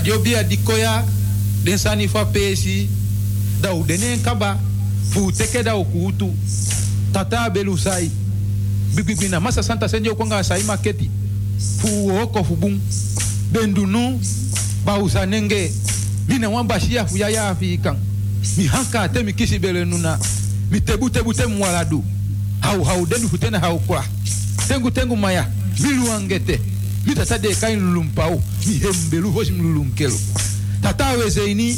radio bia dikoya den sani fa pesi da u denen kaba fu teke da ukutu tata belu sai bibibina masa santa senjo kwanga sai maketi fu oko fu bum bendunu ba usanenge mina wamba shia fu yaya afikan mi hanka te mi kisi bele nuna mi tebu tebu te mwaladu hau hau denu futena hau kwa. Tengu tengu maya milu Mita sa de kain lulum pa ou. Mi hembe lu hoje mi lulum kelo. Tata weze ini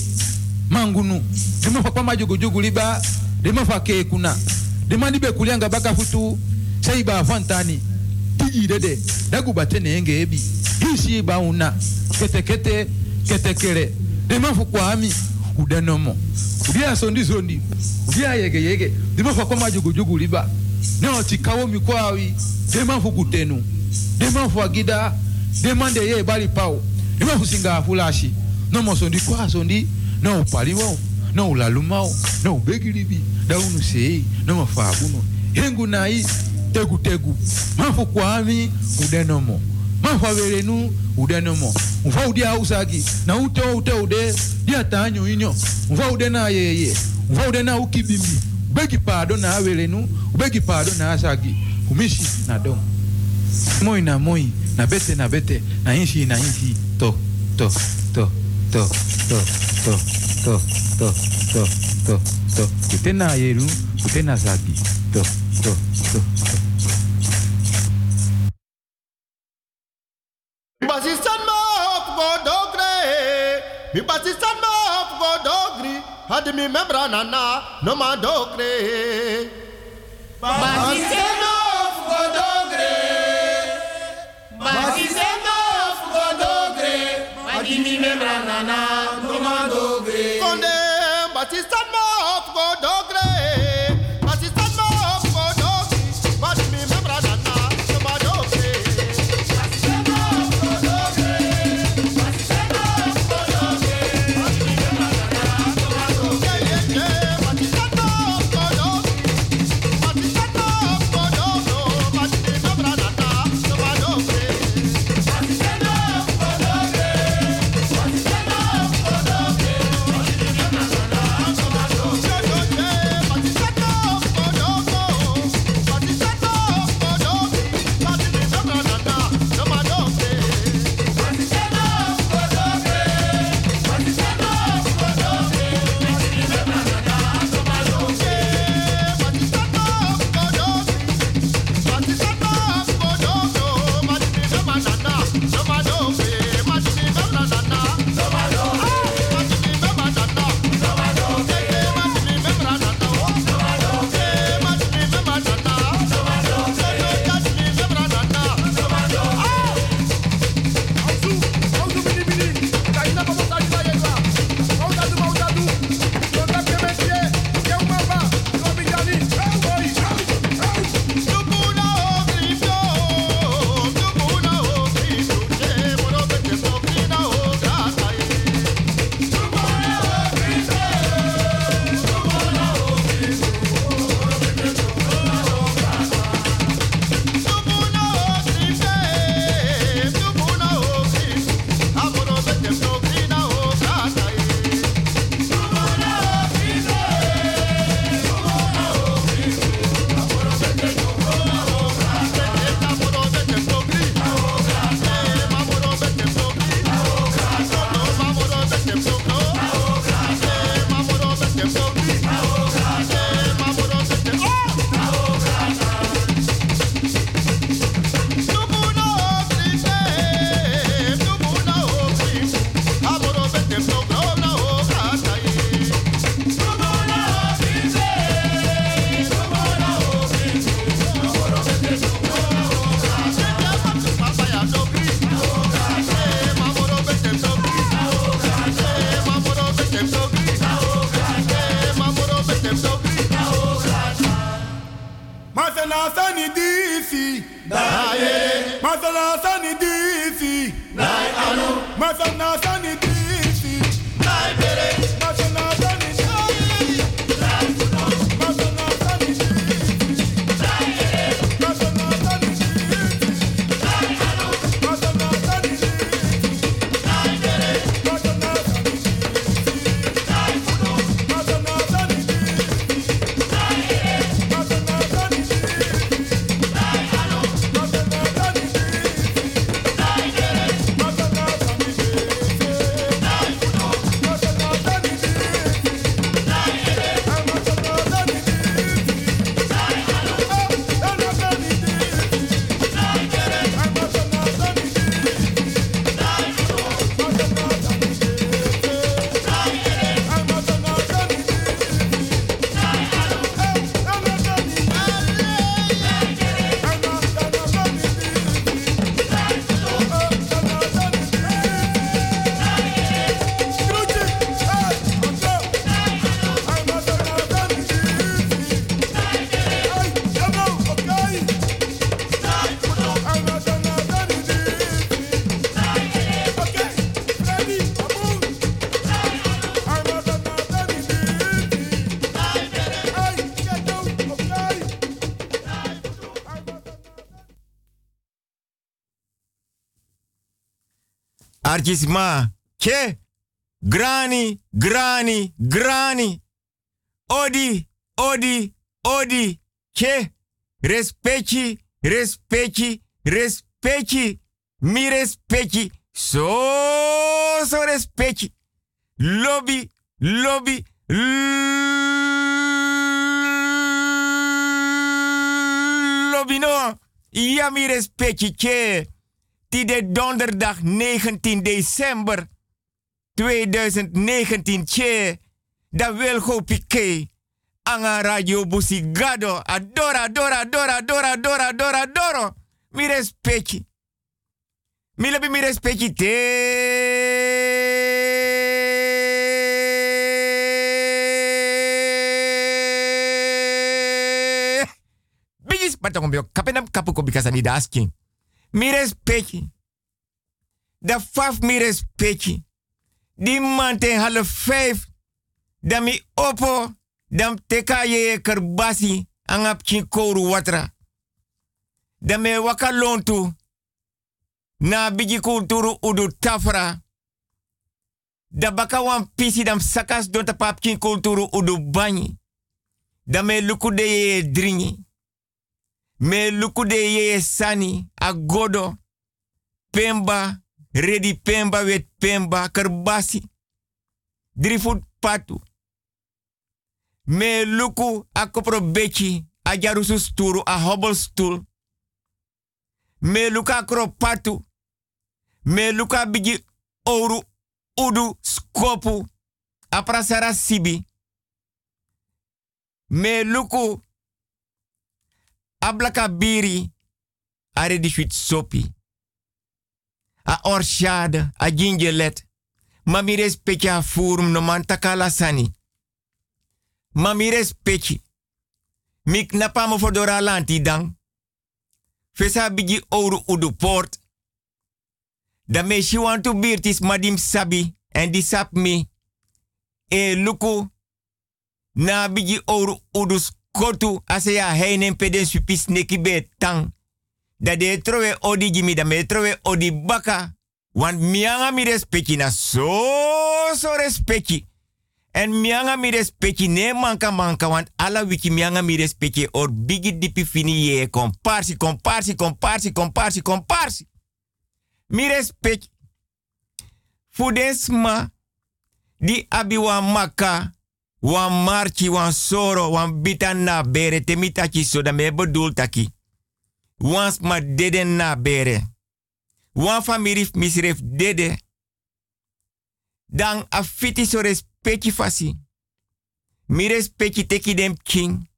mangunu. Dema fa kwa majogo jogo liba. Dema fa ke kuna. Dema libe kulianga baka futu. Sa iba fantani. Tiji dede. Dagu batene enge ebi. Hisi iba una. Kete kete. Kete kere. Dema fukwa ami. Udanomo. Udia sondi sondi. Udia yege yege. Dema fa kwa majogo jogo liba. Neo tikawo mikwawi. Dema fukutenu. Dema Deman fwa gida, deman deye bali pao. Deman fusinga afulashi. Non monsondi kwa sondi, non upali wao, non ulalumao, non ubegilibi, daunu sei, non mafabuno. Hengu nai, tegu tegu. Mafu kwa ami, udenomo. Mafu averenu, udenomo. Mfa udia usagi, na ute ute ude, dia tanyo inyo. Mfa udena yeye, mfa udena ukibimi. Ubegi pardon na averenu, ubegi pardon na asagi. Umishi na domo. Moi na moi na bete na bete na inshi na inshi to to to to to to to to to to to kutena yeru kutena zagi to to to to Basistan ma hop go dogre. Mi basistan ma hop go dogri. Had mi membra nana no ma dogre. Basistan justice. Archisma. Che. Grani, grani, grani. Odi, odi, odi. Che. Respecti, respecti, respecti. Mi respecti. So, so respecti. Lobby, lobby, lobby no. Ja, mi respecti. Che. Die de donderdag 19 december 2019 che da wil go pike anga radio busigado adora adora adora adora adora adora adoro mi respecti. Mi lebi mi respecti te. Bigis patong bio kapenam kapu ko bikasa ni dasking mi respecti da faf mi respecti die man ten half. Dan mi opo. Dan teka ye kerbasi. Angap chin kouru watra. Dan me waka lontu. Na bigi kulturu udu tafra. Da baka wan pisi dam sakas don ta pap chin kulturu udu banyi. Dan me luku de ye dringi. Me luku de ye sani. Agodo. Pemba Ready pemba wet pemba kerbasi. Drifut patu. Me luku akopro bechi a jarusu sturu a hobble stool. Me luka kro patu. Me luka bigi oru udu skopu a prasara sibi. Me luku ablaka biri a ready sopi a orshade, a gingelet. Ma mi respecti a furum no man takala sani. Ma mi respecti. Mi knapa mo fodora lanti dang. Fesa bigi ouro udu port. Da me she want to birtis madim sabi en di sap mi. E luku na bigi ouro udu skotu ase ya heinen peden supis neki be tang da de trowe odi gimi da me odi baka. Want mianga mi respecti na so so respecti. En mianga mi respecti ne manka manka want ala wiki mianga mi respecti or bigi dipi fini ye komparsi komparsi komparsi komparsi komparsi. Mi respecti. Fudesma di abi wan maka wan marchi wan soro wan bita na bere temitachi so da me bedoel taki wans ma dede na bere. Wan famiri misref dede. Dan a fiti so respecti fasi. Mi respecti teki king.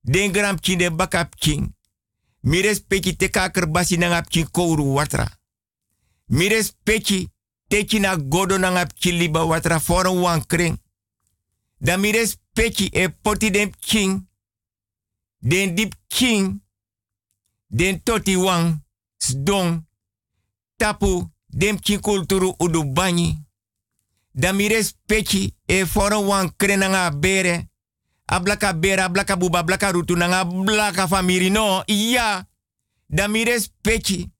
Den gram king den bakap king. Mi respecti nangap king kouru watra. Mi respecti teki na godo king liba watra for wan kring. Dan mi e poti dem king. Den dip king den toti wang, sdong, tapu, dem kin kulturu udu banyi. Damires pechi e foron wan krenanga bere. Ablaka bere, ablaka buba, ablaka rutu nanga blaka famiri no. Iya. Damires pechi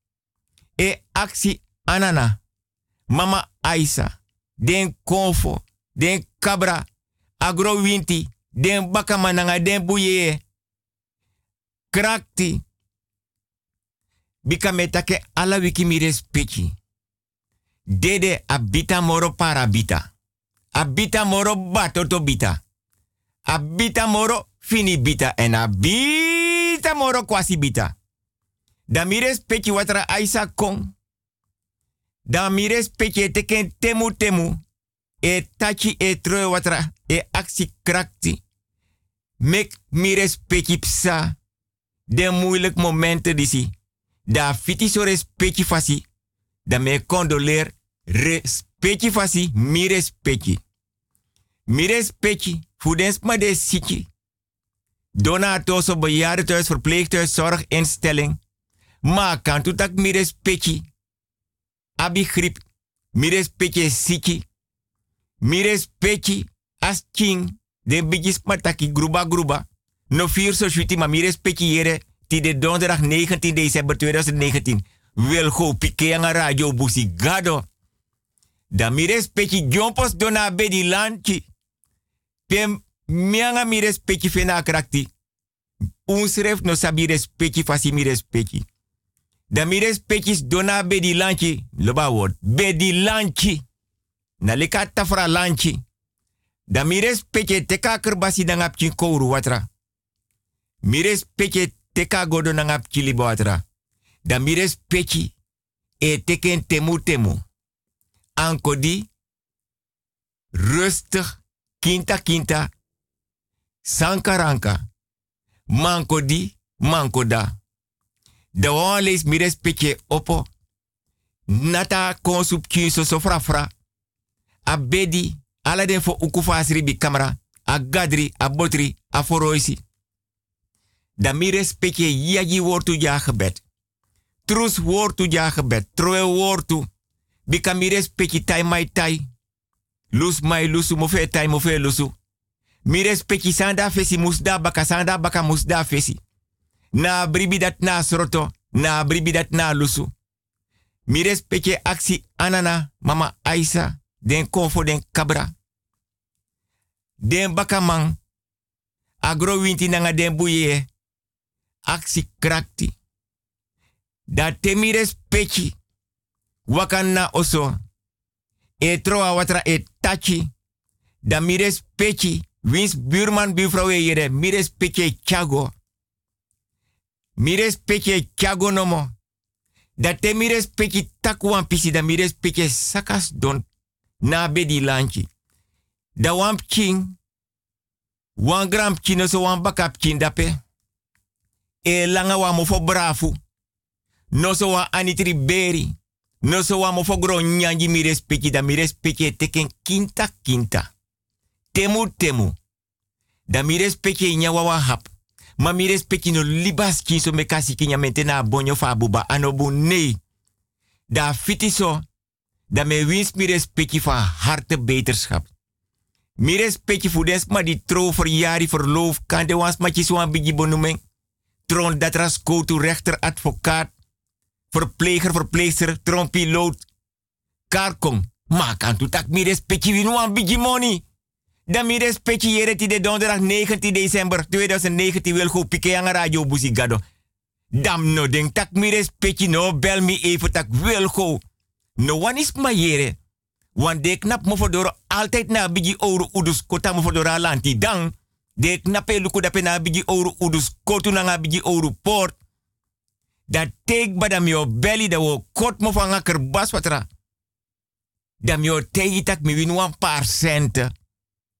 e aksi anana. Mama Aisa. Den konfo. Den kabra. Agro winti. Den bakamananga den buye. Krakti bika metake ala wiki mi respecti. Dede abita moro parabita. Abita moro batoto bita. Abita moro fini bita. En abita moro kwasi bita. Da mi respecti watra aisa kong. Da mi respecti teken temu temu. E tachi e troe watra e aksi krakti. Mek mi respecti psa. De moeilijk momenten disi da fiti so respecti fasi, da me condoleer respecti fasi, mi respecti. Mi respecti, fudens ma de siki. Donato so bejaardentehuis, verpleeghuis, zorginstelling. Ma kan tak mi respecti. Abi grip, mi respecti siki. Mi as king, de bigis mataki gruba gruba. No vier so shuti ma mi respecti yere ti de donderdag 19 december 2019 wil go pike radio busi gado Da mi respecti jompos dona bedi lanchi. Pem mianga mi respecti fena krakti. Unsref no sabi respecti fasi mi. Da mi respecti dona bedi lanchi. Loba word. Bedi lanchi. Na leka tafra lanchi. Da mi respecti teka kerbasi dangap chin kouru watra. Mi respecti teka godo chili watra. Da mi respecti e teken temu temu. Ankodi, rustig, kinta kinta, sankaranka, mankodi, mankoda. De walees mires petje opo, nata konsup so fra a bedi, ala den fo ukufasri bi kamera, a gadri, a botri, a foroisi. Da mires petje yagi wortu ja. Trus wortu ja troe wortu Bika mires peki tai mai tai. Lus mai lusu mo fe tai mo fe lusu. Mires peki sanda fesi musda baka sanda baka musda fesi. Na bribi dat na sroto. Na bribi dat na lusu. Mires peki aksi anana mama Aisa. Den kofo den kabra. Den baka man. Agro winti nanga den buye. Aksi krakti. Dat temires peki wakanna oso. E troa watra e tachi. Da mires pechi. Wins buurman buurvrouw yere. Mires peche chago. Mires peche chago nomo. Da te mires pechi takwan pisi. Da mires peche sakas don. Na bedi lanchi. Da wamp king. Wan gram kino so wan king dape. E langa wa mofo brafu. No so wa anitri beri. No so wa mo fogro nyanji mi respecti da mi respecti teken kinta kinta. Temu temu. Da mi respecti nya wawa hap. Ma mi no libas kinso me kasi kinya mentena bonyo fa. Da fiti so. Da me wins mi respecti van harte beterschap. Mi respecti voor des ma die tro voor jari verloof kan de wans ma chiswan bigi bonumeng. Tron dat ras to rechter advocaat verpleger, verpleegster, trompiloot, karkong. Maar kan tu tak mi respecti winu an bigi money. Dan respecti jere ti de donderdag 19 december 2019 wil go pike aan radio busi gado. Dam no denk tak mi respecti no bel mi even tak wil go. No one is ma jere. Want de knap mo fodoro altijd na bigi ouro udus kota mo fodoro lanti dan. De knape luku dape na bigi ouro udus kotu na bigi ouro port dat teek ba da mio belly da wo kot mo van akker bas watra. Da mio teek tak mi win wan paar centen.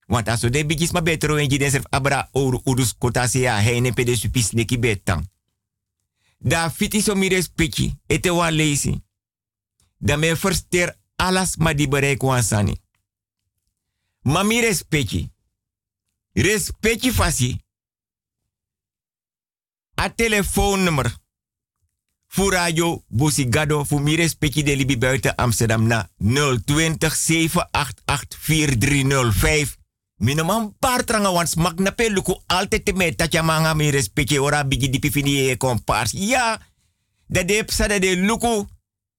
Want als de bigis ma beter en je den abra oru urus kota se ya heine pede supis neki betang. Da fiti so mi respecti ete wa. Da me verster alas ma di bereik wan sani. Ma mi respecti. Respecti fasi. A telefoonnummer Fu radio Busigado fu mire speki de libi buiten Amsterdam na 020 788 4305. Minoman partranga wans mak na peluku altijd te met tatja manga mire speki ora bigi di pifini e kompars. Ja, da de psa da de luku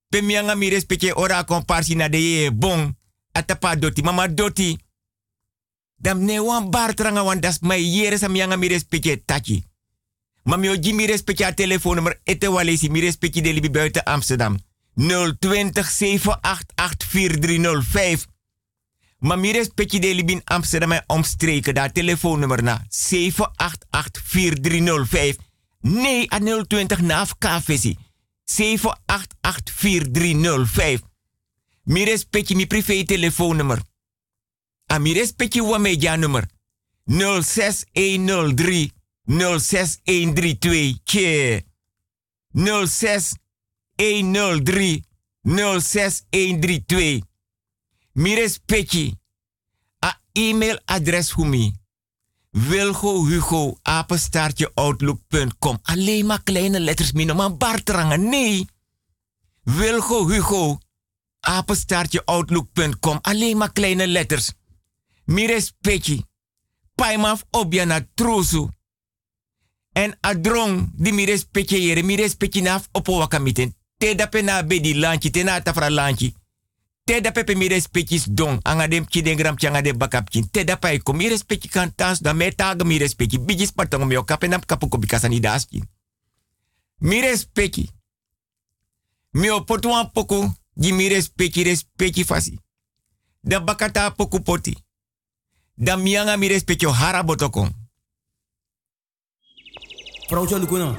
pe speki ora komparsi na de ye bon. Atapa doti, mama doti. Dam ne wan bartranga wan das mai yere sa mianga mire speki tachi. Maar mi oji mi respecti a telefoonnummer ete walesi mi respecti de libi buiten Amsterdam. 020 788 4305. Maar mi respecti de libi in Amsterdam en omstreken. Daar telefoonnummer na 788 4305. Nee, a 020 naaf KVC. 788 4305. Mi respecti mi privé telefoonnummer. A mi respecti wa media nummer. 06103 06132 keer 06103 06132. Mires Petje. A e-mailadres humi. Wilgo Hugo apenstaartje outlook.com. Alleen maar kleine letters, minoman bartrangen. Nee. Wilgo Hugo apenstaartje outlook.com. Alleen maar kleine letters. Mires Petje. Paimaf objana trosu. En adrong di mi respecte yere, mi respecte naf opo wakamiten. Te dape na bedi lanchi, te na tafra. Te da pepe mi respectis don. Anga dem ki den gram changa de bakap kin. Te pa mi respecti kan da me taga mi respecti. Bigis patong mi o kapen am kapu ko bikasa ni daski. Mi respecti. Mi potu an poku. Di mi respecti respecti fasi. Da bakata poku poti. Da mianga mi respecti o hara botokon. Vrouwtje Lukuno.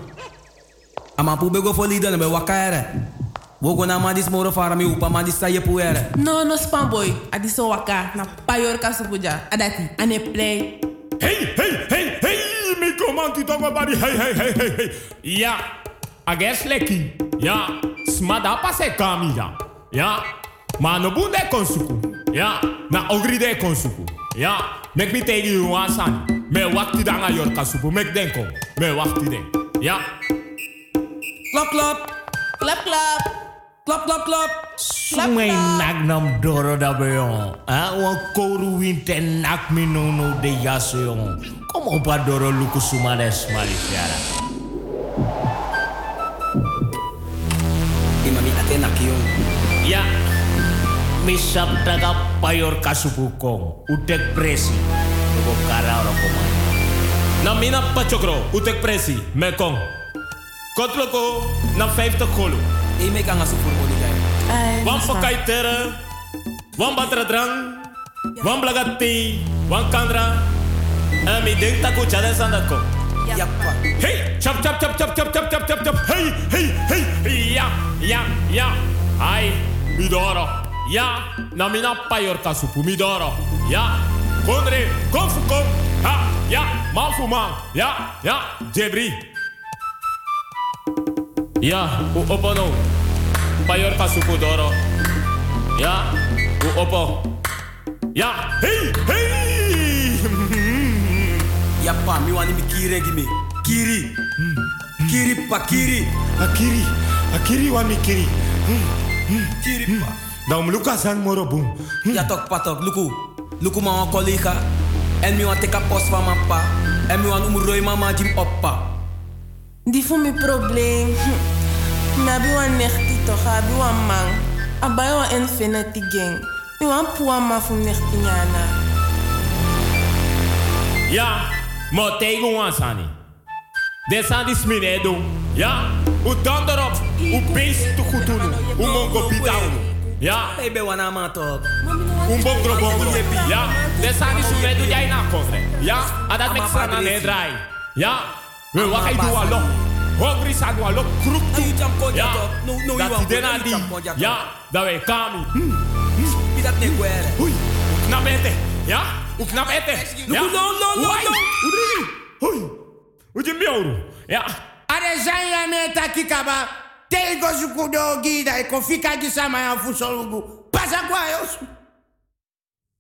Ama pu bego fo lida na be wakare. Wogo na mandis moro fara mi upa mandis sa ye puere. No, no spam boy. Adi so waka. Na payor ka supuja. Adati. Ane play. Hey, hey, hey, hey! Mi comanti tongo bari. Hey, hey, hey, hey, hey. Ja. Ages leki. Ja. Smada pase kami ja. Ma no bunde konsuku. Ja. Na ogri de konsuku. Ja. Mek mi tegi you ansani. Me wakti danga yor kasupu. Mek denko. Me wakti den. Ja. Klap, klap. Klap, klap. Klap, klap, klap. Sumay nagnam doro da beyon. Ah, wan koru winte nak mi no no de yaso yon. Como pa doro luku sumades malisiara. Imami ate nakiyon. Ya. Mi sabdaga payor kasupukong. Utek presi. Luko kara ora komay. Na mina pachokro. Utek presi. Mekong. Kotloko. Na 50 golo. E me kanga supur mo ligay. Wan pakai tere. Wan batra drang. Wan blagati. Wan kandra. En mi denk taku chale sandako. Yappa. Hey, chap chap chap chap chap chap chap chap chap. Hey, hey, hey. Ja, ja, ja. Ai, midoro. Ja, na mina payor kasupu midoro. Ja, kondre, konfu kom. Ha, ja, man fu man. Ja, ja, jebri. Ja, u opo no. Payor kasupu doro. Ja, u opo. Ja, hey, hey. Yappa, mi wani mi kiri gimi. Kiri. Kiri pa kiri. Akiri, akiri wa mikiri. Kiri pa. Dan luka san moro boom. Ja tok patok, luku. Luku ma wan collega. En mi wan teka post van pa. En mi wan umroi mama jim oppa. Die voor mijn probleem. Nabi wan nechti toch, abi wan man. Abai wan infinity gang. Mi wan puwa ma fu nechti nyana. Ja, maar tegen ons sani. De san dis minedo. Ja, u dan erop. U beest te goed doen. U mongo pitao. Ja, be wana ma tok. un bongro bongro. Ja, de san dis minedo jij na kofre. Ja, adat mek san na nedrai. Ja, we wakai dua lo. Hungry sa dua lo. Kruk tu. Ya. Dat die dena di. Ja. Dat wij kami. Hmm. Pidat ne guere. Hui. Uknap ete. Ja. Uknap ete. Ja. No, no, no, no. Uri. Hui. Uji mioru. Ja. Are zanya me takikaba. Tego zukudo gida. Ikofika gisama ya fusolugu. Pasa kwa yosu.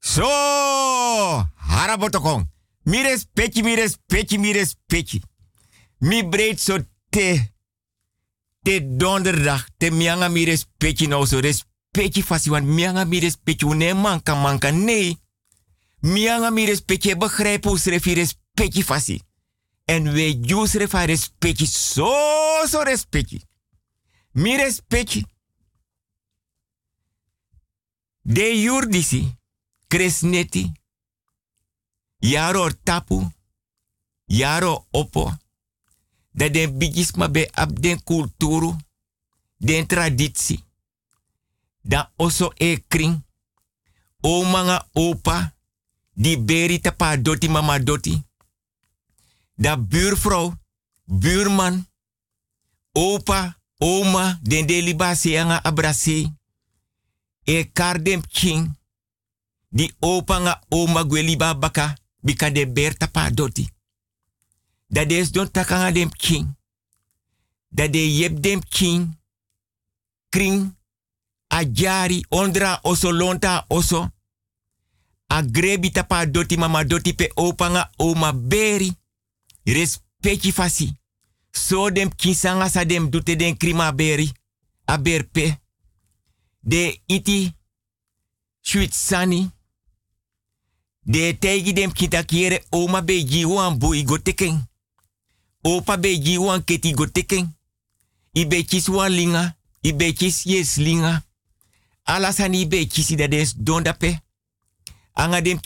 Zo, so, harabotokong. Mires pechi, mires pechi, mires pechi. Mi breed so te. Te donderdag, te mianga mi respecti nou so respecti fasi, want mianga mi respecti une manka manka, nee. Mianga mi respecti, begrijp hoe schreef respecti fasi. En we juist refa respecti, so so respecti. Mi respecti. De jurdisi, kresneti, yaro tapu, yaro opo, dat den bigisma be ab den kulturu, den traditie, dan oso e kring, o manga opa, di beri tapa doti mama doti, da buurvrouw, buurman, opa, oma, den de libase anga abrase, e kardem king, di opa nga oma gweliba baka, bika de ber tapa doti. Da des don takanga dem king. Da de yep dem king. Kring. Jari ondra oso lonta oso. A grebi tapa doti mama doti pe opa nga oma beri. Respecti fasi. So dem kinsanga sa dem dute den krima beri. A berpe. De iti. Sweet sani. De tegi dem kita kiere oma beji wan bui go. Opa beji wan keti go teken. I bechis wan linga. I bechis yes linga. Alasani be kisi da des donda pe. Anga dem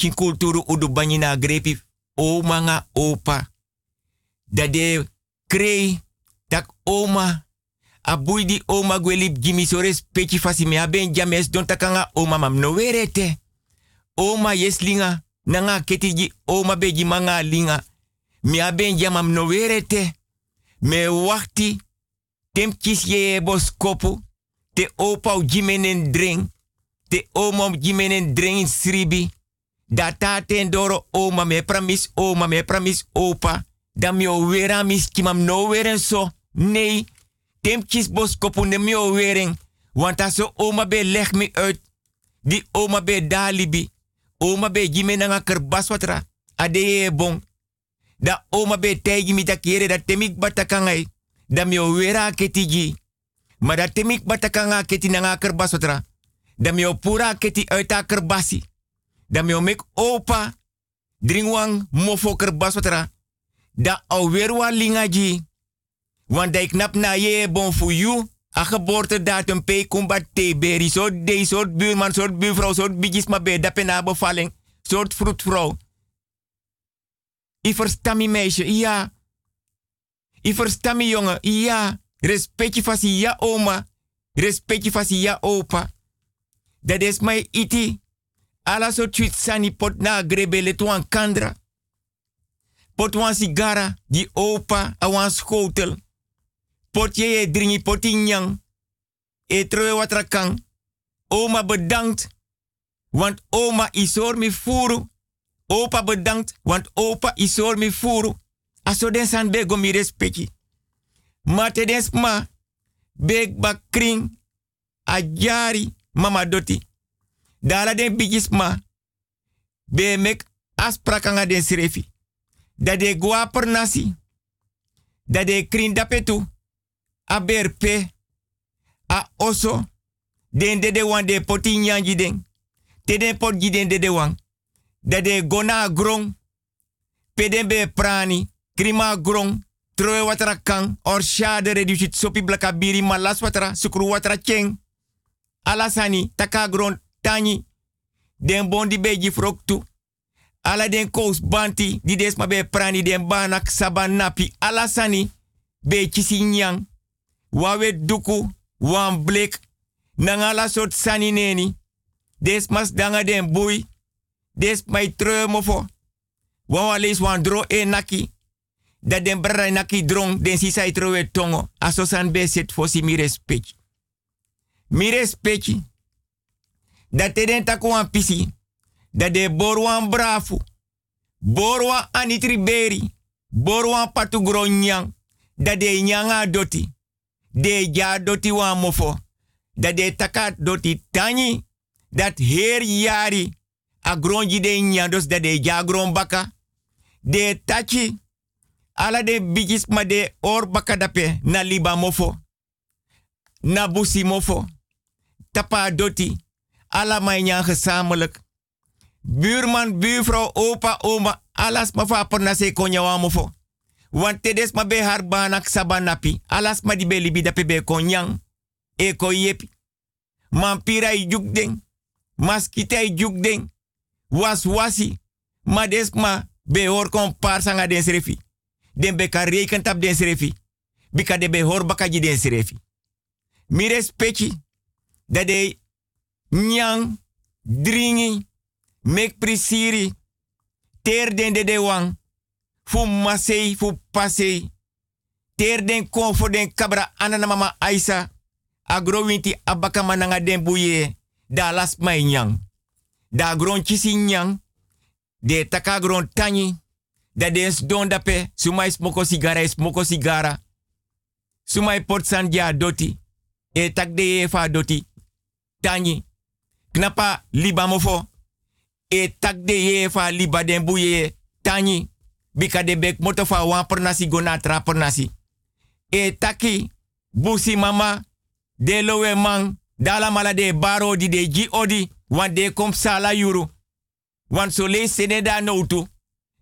udu banyina grepi oma nga opa. Da de krei tak oma. Abui di oma gweli jimi sores peki fasi me aben james don takanga oma mam no werete. Oma yeslinga nanga ketiji oma beji manga linga. Mi aben jamam no werete. Me wakti tem kis ye bos kopu. Te opa jimenen drink. Te oma jimenen drink sribi. Da taten doro oma me pramis oma me pramis opa. Da mi o wera mis kimam no weren so. Nee. Tem kis bos kopu ne mi o weren. Want aso oma be leg me uit. Di oma be dalibi. Oma be jimena nga kerbas watra. Ade ye bon. Da oma be tegi mi takere da temik batakangai. Da mi wera ketiji. Maar dat temik batakanga keti nanga kerbas watra. Da mi pura keti uit a kerbasi. Da mi mek opa. Dringwang mofo kerbas watra. Da alweer lingaji. Want ik knap na je bon voor you. A geboortedatum kumbat T-berry. Soort de soort buurman, soort buurvrouw, soort bijis maar bij. Dat bevalling. Soort vroedvrouw. I versta mi meisje, ja. I versta mi jongen, ja. Respectje vasi ja oma. Respectje vasi ja opa. Dat is mijn iti. Ala so tweet sani pot na grebele tuan kandra. Pot wan sigara, di opa, a wan schotel. Pot je dringi poti nyang. E troe watrakang. Oma bedankt. Want oma isor mi furu. Opa bedankt, want opa isor mi furu. Aso den san bego mi respecti. Mate den sma. Beg bak kring. A jari mama doti. Dala den bigis ma. Be mek den srefi. Da de gua per nasi. Da de kring dapetu. A berpe. A oso. Den de de wan de poti nyanji. Te den pot den de de. Da de gona grong. Peden be prani. Krima grong. Troe watara kang. Or shade reducit sopi blaka biri malas watara. Sukru watara cheng. Alasani. Taka grong. Tani. Den bondi beji froktu. Ala den kous banti. Di des ma be prani den banak saban napi. Alasani. Be chisi nyang. Wawe duku. Wan blik. Nangala sot sani neni. Des mas danga den bui. Des mai treu mofo. Wan wa lees wan dro e naki. Dat den brada naki drong den sisa trowe tongo. Aso san be set fosi mi respect. Mi respect. Dat te den taku wan pisi. Dat de borwan brafu. Borwan anitriberi. Borwan patu gronyang. Dat de nyanga doti. De ja doti wan mofo. Dat de takat doti tani. Dat her yari. A gronji de nyandos dat de ja gron baka. De tachi. Ala de bigis ma de or baka dape na liba mofo. Na busi mofo. Tapa doti. Ala mijn nyan gezamenlijk. Buurman, buurvrouw, opa, oma. Alas ma fa na se konya wa mofo. Want tedes ma be har banak sabanapi. Alas ma di be libi dape be konyang. E ko yepi. Man pira i juk ding. Maskita i juk ding. Was wasi. Ma des ma be hor kon par sanga den srefi. Den be ka reken tap den srefi. Bika de be hor baka ji den srefi. Mi respecti. Dat de nyang, dringi, mek prisiri, ter den de de wang, fu masei, ter den kon for den kabra anana mama Aisa, agro winti abaka mananga den buye, da las mai. Da gron chisi nyang, de taka gron tani, da den don dape, sumai smoko sigara, smoko sigara, sumai pot sandja doti, e tak de efa doti, tani, knapa liba mofo, e tak de ye fa liba den buye, tani, bika de bek moto fa wan per nasi gona tra per nasi. E taki, busi mama, de lowe man, dala mala de baro di de odi, wan de kom sala yuru. Wan so le sene da noutu,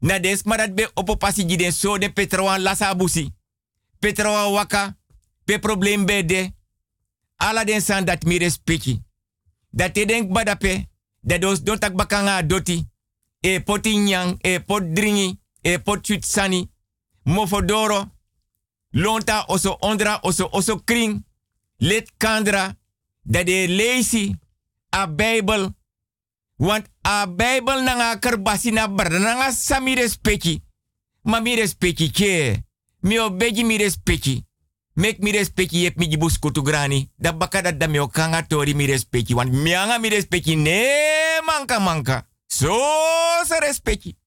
na des be opo pasi de petrawan lasa busi. Waka, pe problem be de, ala den san dat mi respecti. Dat te denk badape. Dat dos don tak bakanga doti. E poti nyang, e pot dringi, e pot chutsani. Mofodoro. Lonta oso ondra oso oso kring. Let kandra. Dat de leesi. A Bijbel. Want a Bijbel nanga kerbasi na bar nanga sami respecti. Ma mi respecti che. Mi obeji mi respecti. Mek mi respecti yep mi jibus kutu grani. Da baka dat da mi okanga tori mi respecti. Want mi anga mi respecti ne manka manka. So se respecti.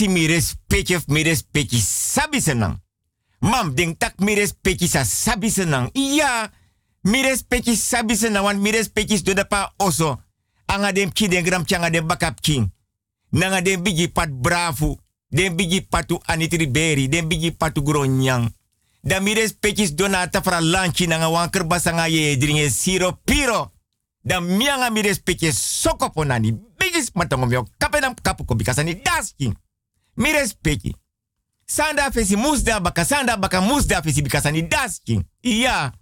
Aksi mi of mi respecti sabi senang. Mam, denk tak mi respecti sa sabi senang. Ja, mi respecti sabi senang, want mi respecti do pa oso. Anga dem ki den gram changa dem bakap king. Nanga den bigi pat bravo. Den bigi patu anitri beri, den bigi patu gronyang. Da mi respecti donata fra lanchi nanga wanker basanga ye dringe siro piro. Da mianga mi respecti soko ponani. Bigis matongo mio kapenam kapu ko bikasani dasking. Mi respecti. Sanda fesi musda baka sanda baka musda fesi bikasani dasking. Iya.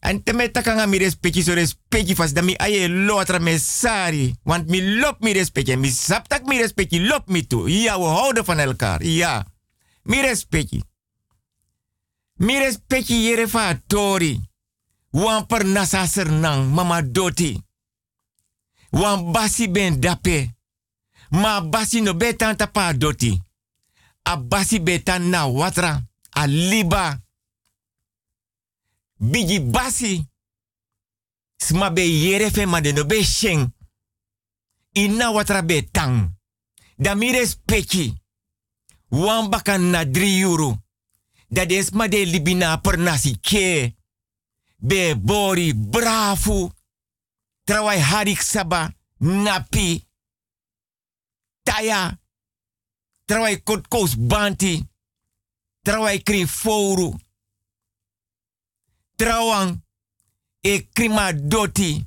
En te me takanga mi respecti so fas da mi aye lotra me sari. Want mi lop mi respecti. Mi saptak mi respecti lop mi toe. Ja, we houden van elkaar. Ja. Mi respecti. Mi respecti yere fa tori. Wan per mama doti. Wan basi ben dape. Ma basi no betan tapa doti. A basi betan na watra. A liba. Bigi basi. Sma be yere fe ma no be sheng. Ina watra be tang. Da mi respecti. Wan bakan na dri euro. Da des ma de libina per nasi ke. Be bori bravo. Trawai harik saba. Napi. Taya. Trawai kotkos banti. Trawai kri fouru. Trawang. E krima doti.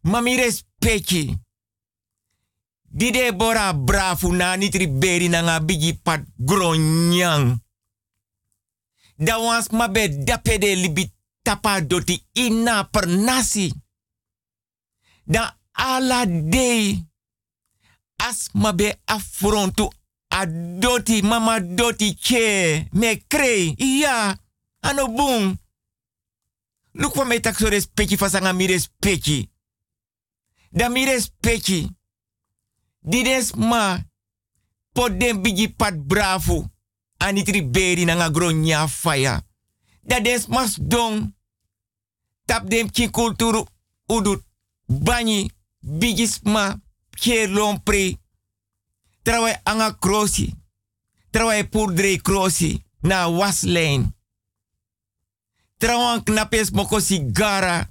Mami respecti. Dide bora bravo na nitri beri na nga bigi pat gronyang. Da wans mabe dapede libi tapa doti ina per nasi. Da ala dei. As mabe affrontu a doti mama doti che me krei. Ja, ano. Look kwa me tak so fasanga mi respecti. Da mi respecti. Dides ma pot den bigi pat bravo anitri beri na nga gronya faya. Da des mas dong tap dem ki kulturu udut banyi bigis kier lompre. Trawai anga krosi. Trawai purdre krosi na waslijn. Trawai knapes moko sigara.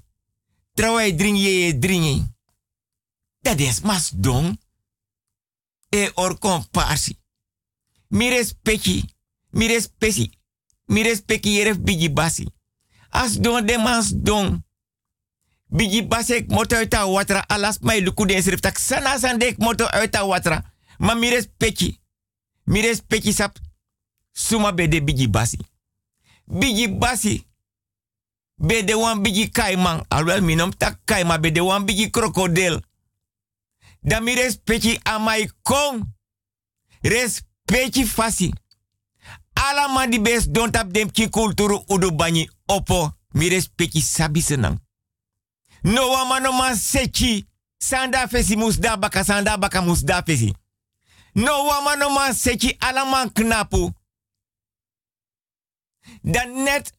Trawai dring ye dringi. Da des mas dong e or komparsi. Mi respecti, mi respecti, mi respecti yeref bigi basi. As don de mas don. Bigi basi ek moto uit watra alas mai luku de srif tak sana sande ek moto uit watra. Ma mi respecti, mi respecti sap suma be de bigi basi. Bigi basi be de wan bigi kaiman. Alwel minom tak kaima be de wan bigi krokodil. Da mi respecti amai kong. Respecti fasi. Ala man bes don tap dem ki kulturu udu opo. Mi respecti sabi. No wa mano man sechi. Sanda fesi musda baka sanda baka musda fesi. No wa mano man sechi ala man knapu. Dan net.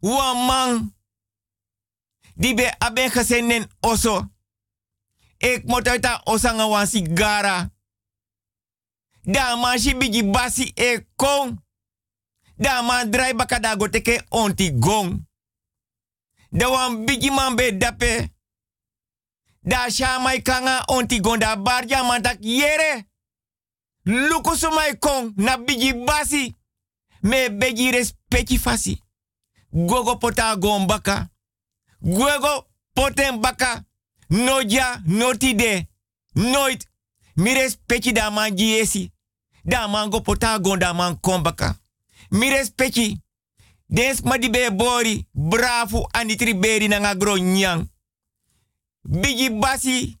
Wa man. Die be aben gesenen oso. Ik moet osanga wan sigara. Da man shi bigi basi e kong. Da man drai baka da go teke onti gong. Da wan bigi man be dape. Da shamai kanga onti gong da barja man tak yere. Luku sumai kong na bigi basi. Me begi respecti fasi. Gogo pota gon baka. Gogo poten baka. No ja, no tide. Nooit. Mi respecti da man giesi. Da man go pota gon da man kombaka. Mi respecti. Des ma di be bori. Bravo anitri beri na nga gro nyang. Bigi basi.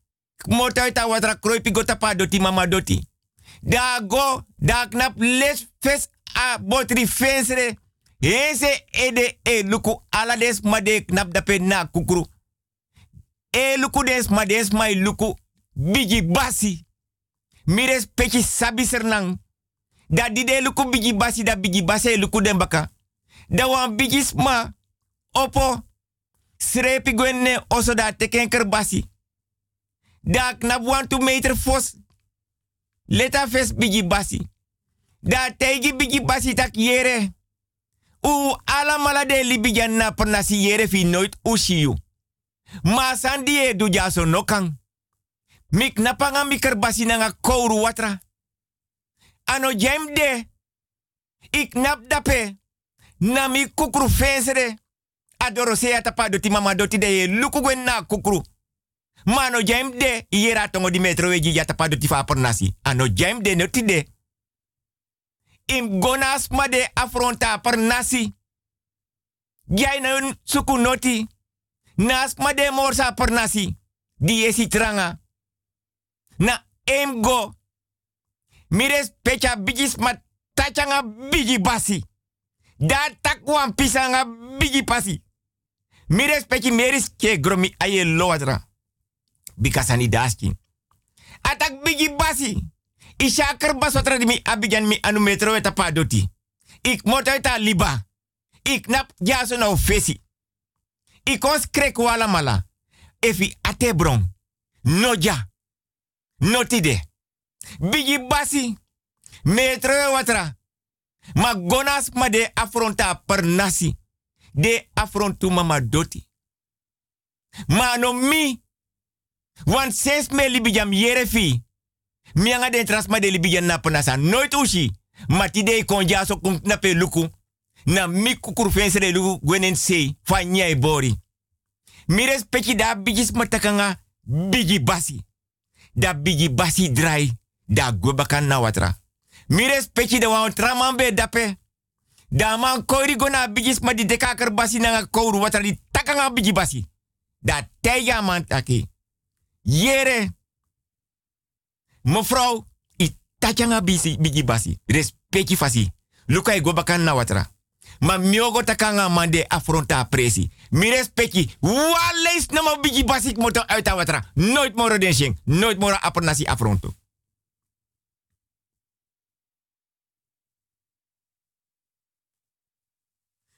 Mota ita watra kroipi go tapa doti mama doti. Da go, da knap les fes a botri fensre. Ese ede e luku ala des ma de knap dape na kukuru. E luku des ma des mai luku bigi basi. Mi respecti sabi sernang. Da di de luku bigi basi da bigi basi luku den baka. Da wan bigi sma. Opo. Srepi gwenne oso da teken kerbasi. Da knap want to meter fos. Leta fes bigi basi. Da teigi bigi basi tak yere. U ala mala de libijan na yere fi nooit ushiyu. Ma sandi e du jaso. Mik napanga mikar nanga kouru watra. Ano jem de. Ik nap dape. Na mi kukru fensere. Adoro se atapa doti mama doti de ye luku gwen na kukru. Mano jem de. Yera tongo di metro weji yatapa doti fa pernasi. Ano jem de noti de. Im gonas ma de afronta pernasi. Jij na suku noti. Nas ma de morsa pernasi. Die esi tranga. Na em go. Mires pecha bigis ma tachanga bigi basi. Da takwan pisanga bigi pasi. Mires pechi meris ke gromi aye loadra. Bikasani daski. Atak bigi basi. Isha kerba sotra di mi abijan mi anu metro eta padoti. Ik moto eta liba. Ik nap jaso na fesi. Ik ons krek wala mala. Efi atebron. No ja. No tide. Bigi basi. Metro watra. Ma gonas ma de afronta per nasi. De afrontu mama doti. Ma no mi. Want ses me libijam yere fi. Mi anga den ma de na penasa. Nooit ushi. Ma ti de kon ja so kun na pe luku. Na mi kukur fensere luku gwenen sei. Fa nyai bori. Mi respecti da bigis matakanga bigi basi. Da bigi basi drai. Da gwebakan na watra. Mi respecti da wan traman be dape. Da man koiri gona bigis ma di dekaker basi na kouru watra di takanga bigi basi. Da teiga man taki. Yere. Mevrouw, i tachanga bisi bigi basi. Respecti fasi. Luka i gobakan na watra. Ma miogo takanga mande afronta presi. Mi respecti. Na ma bigi basi moto uit watra. Nooit moro den sheng. Nooit moro apernasi afronto.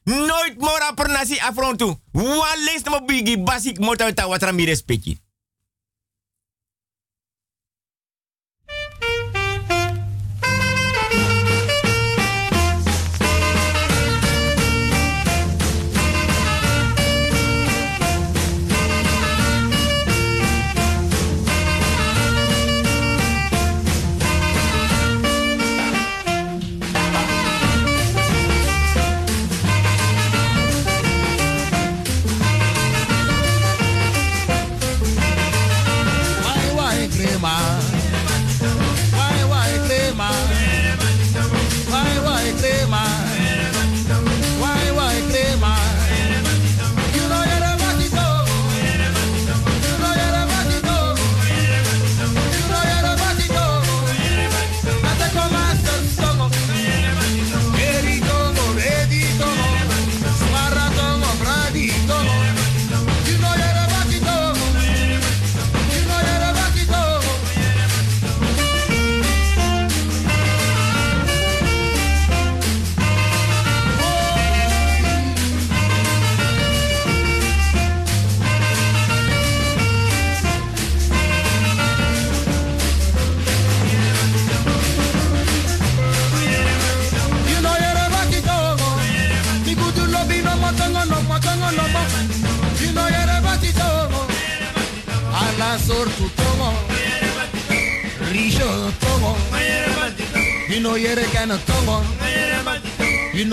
Nooit mora per nasi afrontu. Waleis na ma bigi basi moto uit a watra mi respecti.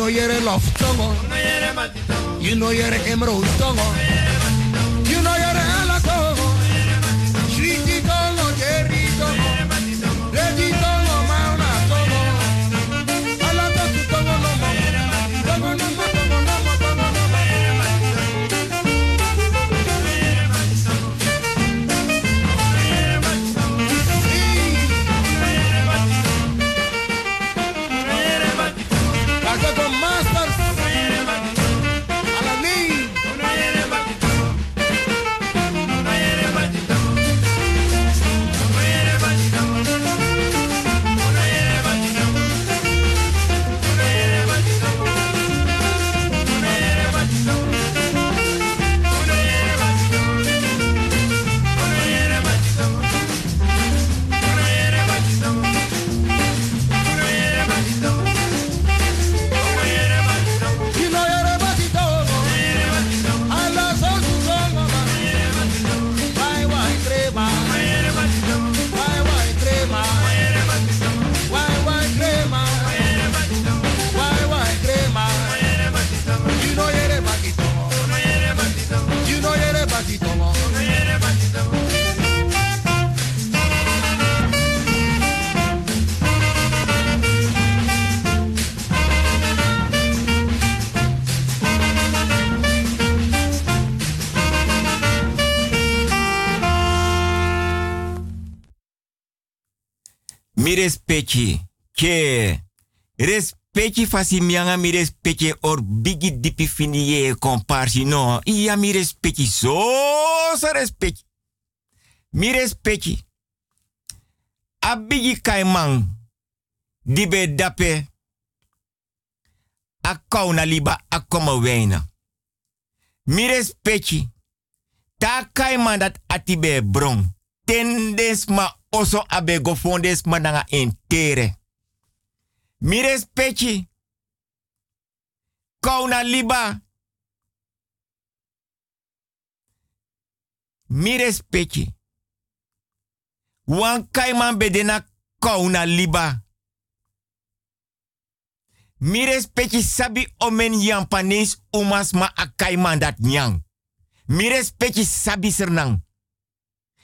Know you're a love tongo. You know you're a emerald tongo. Respecti. Ke. Respecti fasi mi respecti or bigi dipi fini ye no. Iya mi respecti so so respecti. Mi respecti. A bigi kaimang. Dibe dape. A kauna liba a koma weina. Mi respecti. Ta kaiman dat atibe bron. Tendes ma oso abe go fondes mananga entere. Mires pechi. Kauna liba. Mires pechi. Wan kaiman bedena kauna liba. Mires pechi sabi omen yan umas ma akaiman dat nyang. Mires pechi sabi sernang.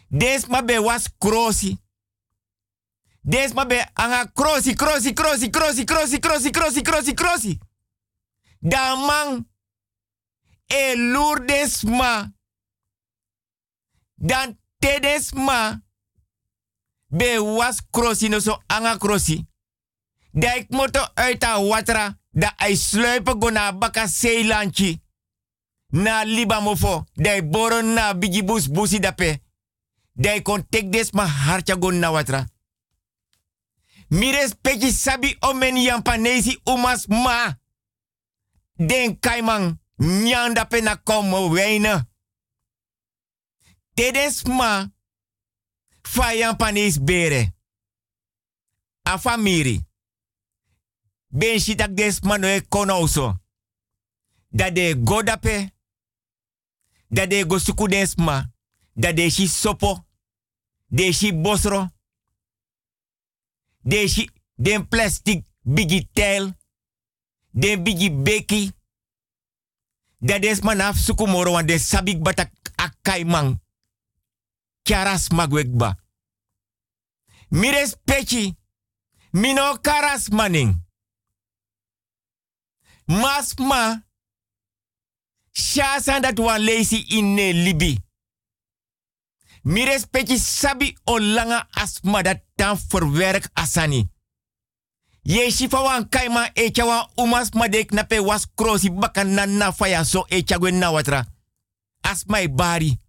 Des ma be was krosi. Des ma be anga krosi, krosi, krosi, krosi, krosi, krosi, krosi, krosi, krosi. Da man e lourdes ma. Dan tedes ma. Be was krosi no so anga krosi. Da moto uit watra. Da ai sluipen go na baka seilanchi. Na liba mofo. Da i boro na bigi bus busi dape. I kon tek des ma na watra. Mi respecti sabi omen yampanesi umas ma. Den kaiman nyanda pe na komo weina. Tedes ma. Fa bere. A famiri. Ben shitak des mano e konoso. Da de godape. Da de go suku ma. De shi sopo. De shi bosro. De shi den plastic bigi tel. Den bigi beki. Da des man af suku moro wan de sabik batak akai man. Kyaras magwekba. Mires pechi. Mino karas maning. Masma. Shasan dat wan leisi in ne libi. Mi respecti sabi o langa asma dat tan verwerk asani. Ye shifa wan kaima echa wan umas madek na pe was krosi bakan na faya so echa gwen na watra. Asma e bari.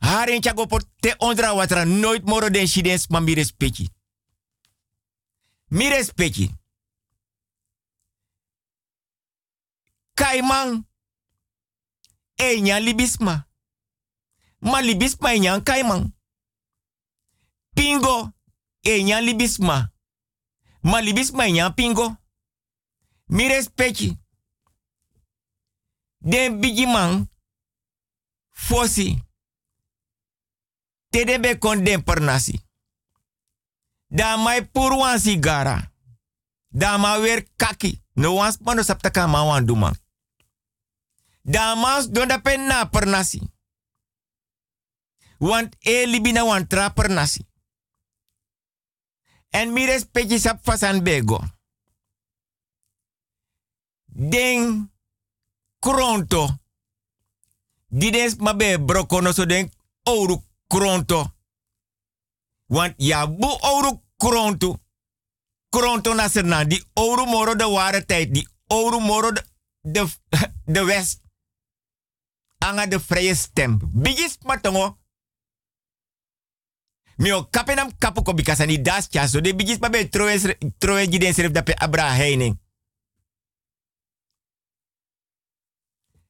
Haren chago por te ondra watra nooit moro den shidens ma mi respecti. Mi respecti. Kaiman. E nya libisma. Ma libisma e nyan kaiman. Pingo. E nyan libisma. Ma libisma e nyan pingo. Mi respecti. Den bigi man. Fosi. Tede kon den pernasi. Da mai purwan sigara. Da ma kaki. No wans mano saptaka ma wan duman. Da mas don da pen na. Want e libina wan tra pernasi. En mi respecti sap fasan bego. Den kronto. Didens mabe brokono so den ouro kronto. Want ja bu ouro kronto. Kronto na serna. Die ouro moro de ware tijd. Die ouro moro de, de, de west. Anga de vrije stem. Bigis matongo. Mio kapenam kapu ko bikasani das chaso. De bigis mabe troe troe jiden serif dape abra heining.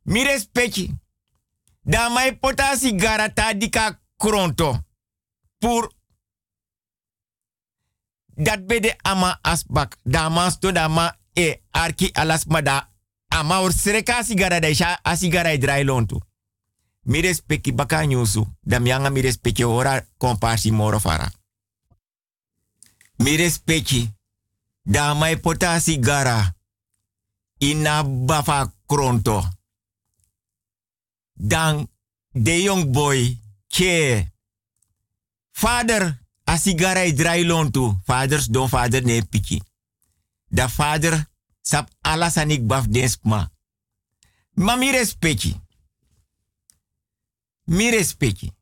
Mi respecti. Da mai pota sigara ta dika kronto. Pur dat bede ama asbak. Da mas to da ma e arki alas da ama or sereka sigara da isha a sigara e lontu. Mi respecti baka nyusu. Da mianga mi respecti ora komparsi moro fara. Mi respecti. Da mai pota sigara. Ina bafa kronto. Dan de young boy ke vader a sigara i drai lontu. Vaders don vader ne piki. Da vader sap alas anik baf densma. Ma respecti. Mi respecti.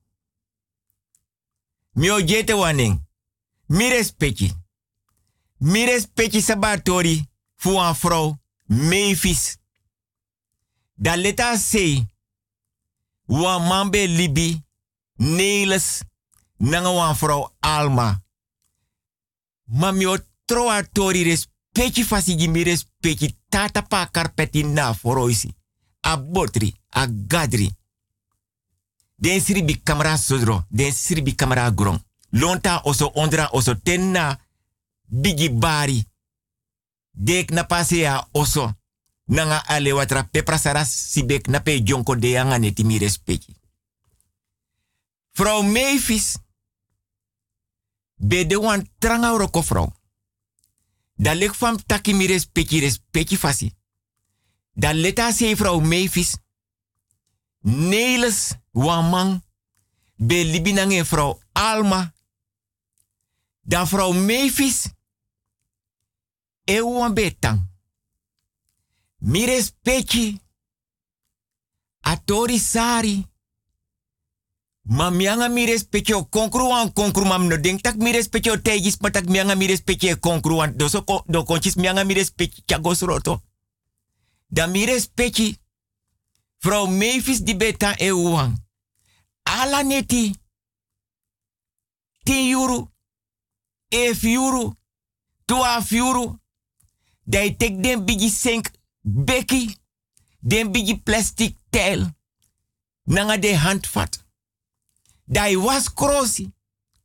Mi o jete waning. Mi respecti. Mi respecti sabatori fu een vrouw Mavis. Da leta sei. Wan mambe libi. Neles. Nanga wan vrouw Alma. Ma mi o troa tori fasigi mi respecti tata pa karpeti na foroisi. A botri, a gadri. Den sribi kamera sodro, den sribi kamera grong. Lonta oso ondra oso tenna bigi bari. Dek na pasea oso. Nanga ale watra peprasara sibek na pe jonko de anga neti mi. Vrouw Mavis. Be de wan tranga roko vrouw. Da lek fam taki mi respecti respecti fasi. Da leta se vrouw Mavis. Wamang. Be libinange vrouw Alma. Dan vrouw Mavis. Ewan betang. Mi respecti. Atori sari. Ma mi respecti o konkru an konkru mam no tak mi tegis patak mianga mi respecti e konkru do so do konchis mianga mi. Da mi respecti. Vrouw Mavis di beta e. Ala neti. 10 euro. 11 euro. 12 euro. Dai tek den bigi sink beki. Den bigi plastic tel. Nanga de handvat. Dai was crossi.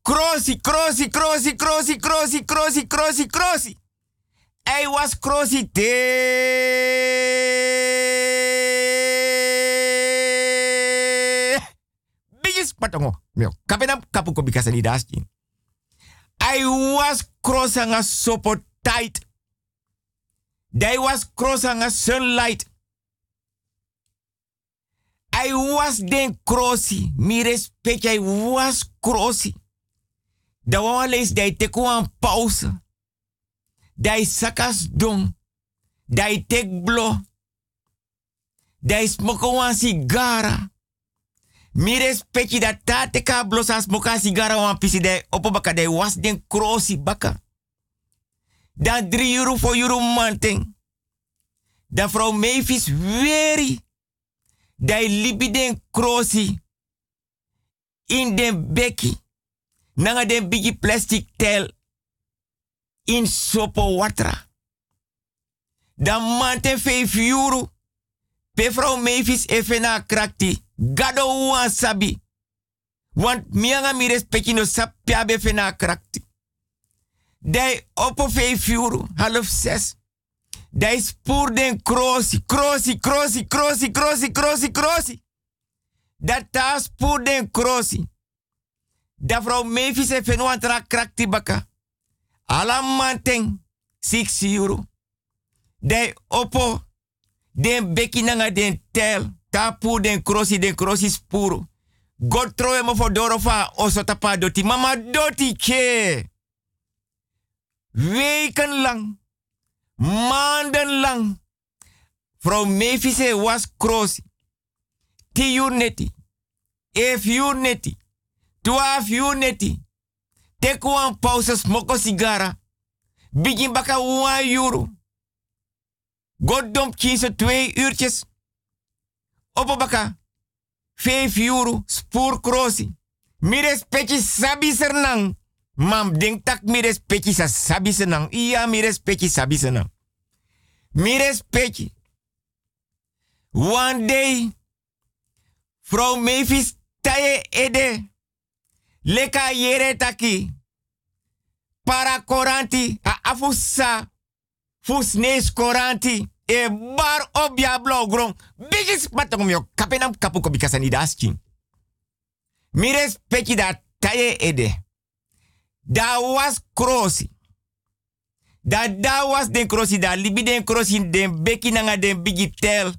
Crossi, crossi, crossi, crossi, crossi, crossi, crossi, crossi. Hij was crossi te. Bigis patongo. Mio, kapena kapu ko bikasa ni daskin. I was crossing a sopo tight. They was crossing a sunlight. I was den crossi. Mi respect, I was crossi. Da wan lees dai teku an pauze. Dai sakas don. Dai tek blo. Dai smoko wan sigara. Mi respecti dat ta teka blosa smoka sigara wan pisi dai opo baka dai was den crossi baka. Dan 3 euro voor euro manting. Dan vrouw Mavis weri. Dai libi den crossi. In den beki. Nanga den bigi plastic tel. In sopo watra. Dan manten 5 euro. Pe vrouw Mavis even na krakti. Gado wan sabi. Want mianga mi respecti no sapia be fena krakti. Dai oppo 5 euro, half 6. Dai spoor den crossi, crossi, crossi, crossi, crossi, crossi, crossi. Dat ta spoor den crossi. Da vrouw Mavis e fenu antra krakti baka. Ala manteng, 6 euro. Dai oppo, den beki nanga den tel. Tapu den crossi, den crossi spuru. God trowe mo for dorofa oso tapa doti. Mama doti che. Weken lang, maanden lang. Vrouw Mefise was crossi. Ti. Ef uur neti. Twaalf neti. Teku een pauze smoko sigara. Begin baka one euro. God dom zo twee uurtjes. Opo baka. Vijf euro. Spoor crossi. Mi respecti sabi sernang. Mam denk tak mi respecti sa sabi senang. Iya mi respecti sabi senang. Mi respecti. One day. Vrouw Mavis taye ede. Leka yere taki. Para koranti. A afusa. Fusnes koranti. E bar obia blogron. Bigis patong yo. Kapenam kapu ko bikasani daskin. Mi respecti da taye ede. Da was crossi. Da da was den crossi da libi den crossi den beki nanga den bigi tel.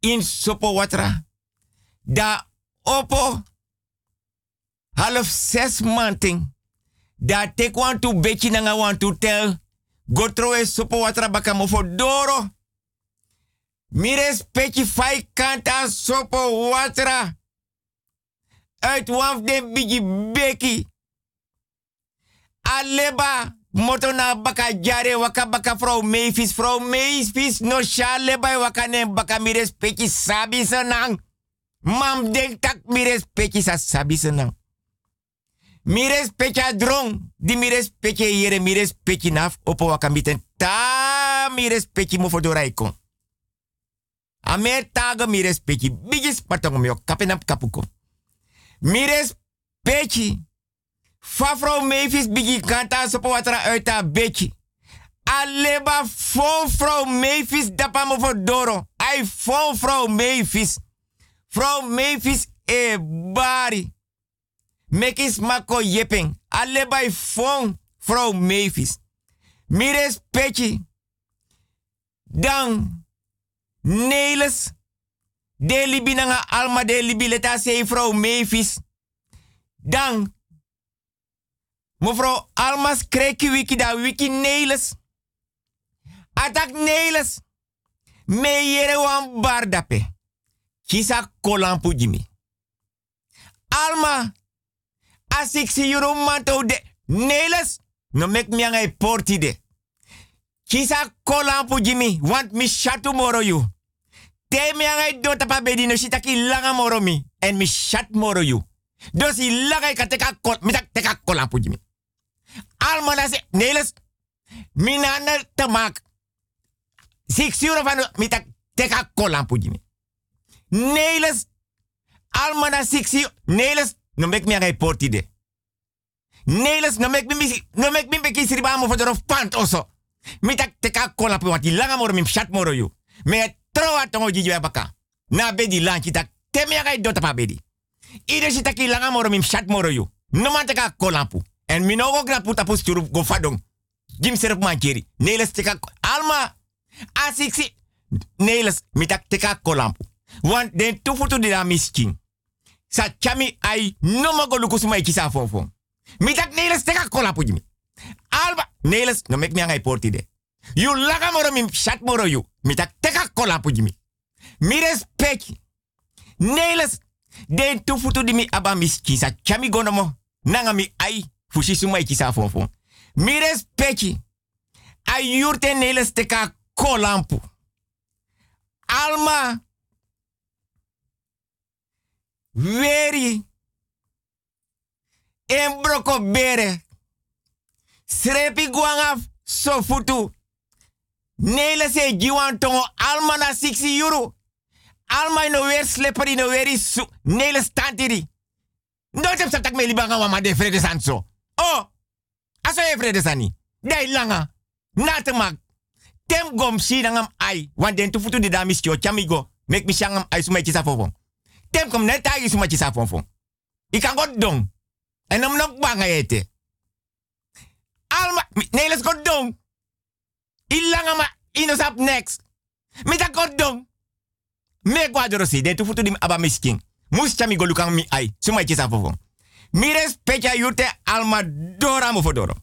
In sopo watra. Da opo. Half zes manting. Da tek want to beki nanga want to tel. Go trowe sopo watra baka mo for doro. Mires peki fai kanta sopo watra. Uit waf den bigi beki. Aleba moto na baka jare waka baka vrouw Mavis. Vrouw Mavis no shale bij waka ne baka mi respecti sabi senang. Mam denk tak mi respecti sa sabi senang. Mi respecti a drong. Di mi respecti yere mi respecti naf opo. Ta mi respecti mo fodora ikon. A mer taga mi respecti. Bigis patong mi ok kapenap kapuko. Mi respecti. Fa vrouw Mavis bigi kanta sopo watra uit haar bedje. Aleba fon vrouw Mavis dapa mo voor doro. Ai fon vrouw Mavis. Vrouw Mavis e bari. Mekis mako yepeng. Aleba i fon vrouw Mavis. Mires petje. Dan. Neles. De libi alma de libi leta se vrouw Mavis. Dan. Mevrouw Almas kreki wiki da wiki neles. Atak neles. Me yere wan bardape. Kisa kolampu jimi. Alma. As ik zie de neles. No mek mi angai porti de. Kisa kolampu jimi. Want mi shatu moro you. Te mi angai do tapa bedi no langa moro mi. En mi shat moro you. Dosi langa ka teka kol. Mi tak teka kolampu jimi. Alma na se, neles, minana te mak. Six euro van, mita teka kolan pujimi. Neles, alma na six euro, no mek mi agai porti de. Neles, no mek mi, no mek mi beki siriba mo pant oso. Mita teka kolan pu, want die langa moro mi chat moro you. Me troa tongo baka. Na bedi lanchi tak, te mi agai dota pa bedi. Ide si taki langa moro mi chat moro you. No man teka kolan pu. En mi no go. Jim serf mancheri. Neles teka alma. Asiksi. Neles mitak teka kolampu. Want den tufutu la misking. Sa chami ai no mago lukusu mai kisa fofon. Mitak neles teka jimi. Alba. Neles no mek mi angai porti de. You laga moro mi chat moro you. Mitak teka kolampu jimi. Mi respect. Neles. Den tufutu di mi aba. Sa chami gonomo. Nanga mi ai fushi suma iki sa fon fon. Mi respecti. A yurte neles teka kolampu. Alma. Weri. En broko bere. Srepi so futu. Nele se jiwan tongo alma na 60 euro. Alma no weer sleperi no weri su. Nele stantiri. Satak me libanga wama de vrede sanso. Oh, aso e sani. Dai langa. Na mak. Tem gom si nangam ai. Want den tu futu de damis kyo chamigo. Mek mi shangam ai sumai chisa fofon. Tem kom net ai sumai chisa fofon. Ik kan god dong. En om nog banga ete. Alma, nee, let's go dong. Ilanga ma inosap next. Mita god dong. Me guadrosi, den tu futu di aba misking. Mus chami go lukang mi ai. Sumai chisa fofon. Mi yute alma dora mo fodoro.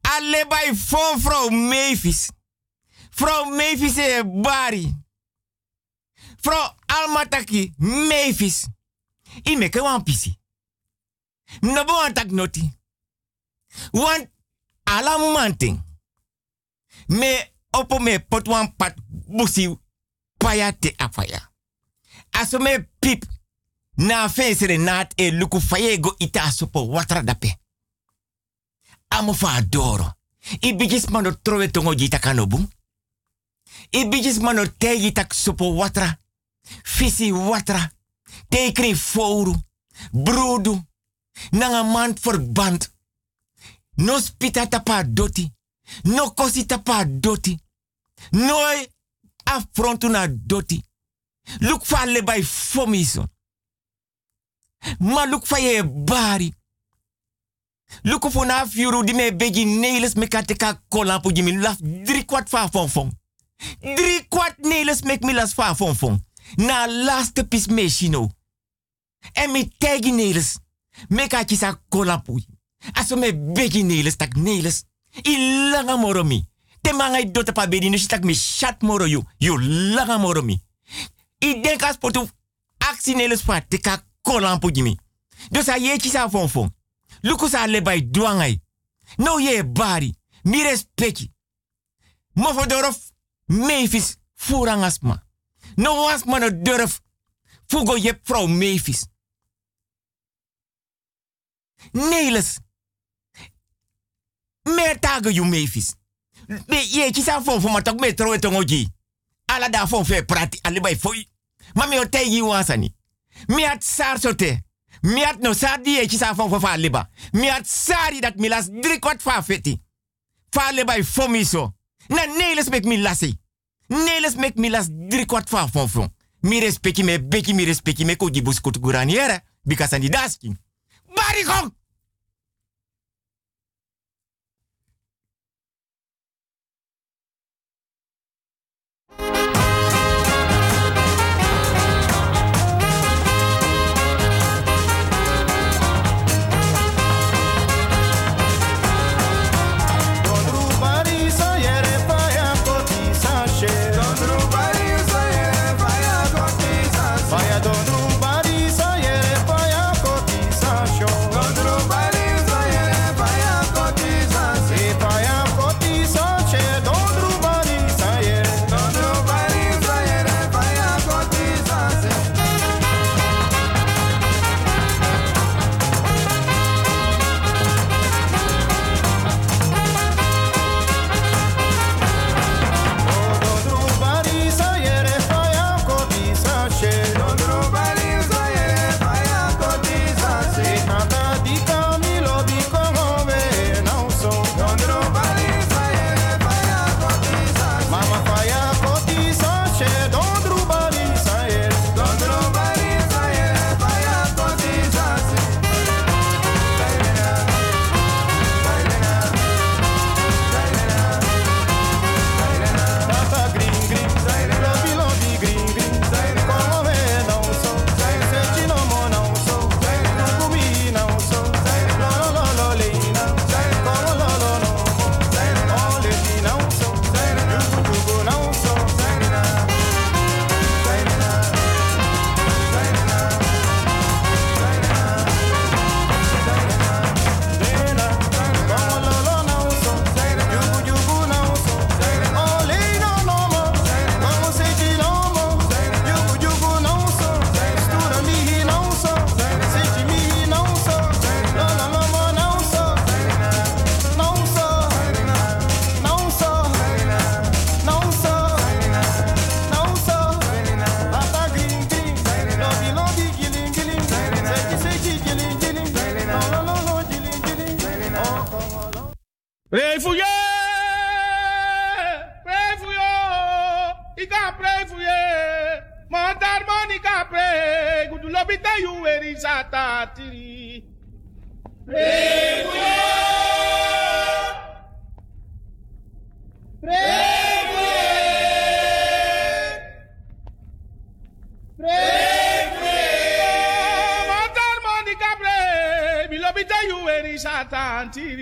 Alle bij fon vrouw Mavis. Vrouw Mavis e bari. Vrouw alma taki Mavis. I meke wan pisi. No bo wan tak noti. Want ala manting. Me opo me wan pat busi paya te afaya. Aso me pip na fesere naat e luku fayego ita sopo watra dape. Amo fa adoro. Trove jita kanobu. I mano tegi sopo watra. Fisi watra. Tekri fouru. Brodu. Nanga man verband. No spita tapa doti. No kosi tapa doti. No affrontu na doti. Look fa by fomiso. Ma look fa ye bari. Look for na fiuru di me begi neles me kateka kola pu jimi laf drie kwart fa fon fon. Drie kwart neles mek mi las fa fon fon. Na laste pis me shino. En me tegi neles. Me katisa kola pu. Aso me begi neles tak neles. I langa moromi. Te mangai dota pa bedi nushi tak me shat moro you. You langa moromi. I denk as potu aksi neles fa teka kola pu jimi. Dus a ye kisa fon fon. Luku sa le bay duangai. No ye bari. Mi respecti. Mofo dorof meefis furangasma. No asma no durf. Fugo je vrouw meefis. Neles. Meer tagen meefis. Be ye kisa fon fon matok metro etongoji. Ala da fon fe prati alibai foi. Ma mi o tegi wansani. Mi at sar sote. No sar die kisa fon fon fa liba. Mi at sari dat mi las drie kwart fa feti. Fa libai fomiso. Na neles mek mi lasi. Neles mek mi las drie kwart fa fon fon. Mi respecti me beki mi respecti me koji buskut guraniere. Because ani dasking. Barikong!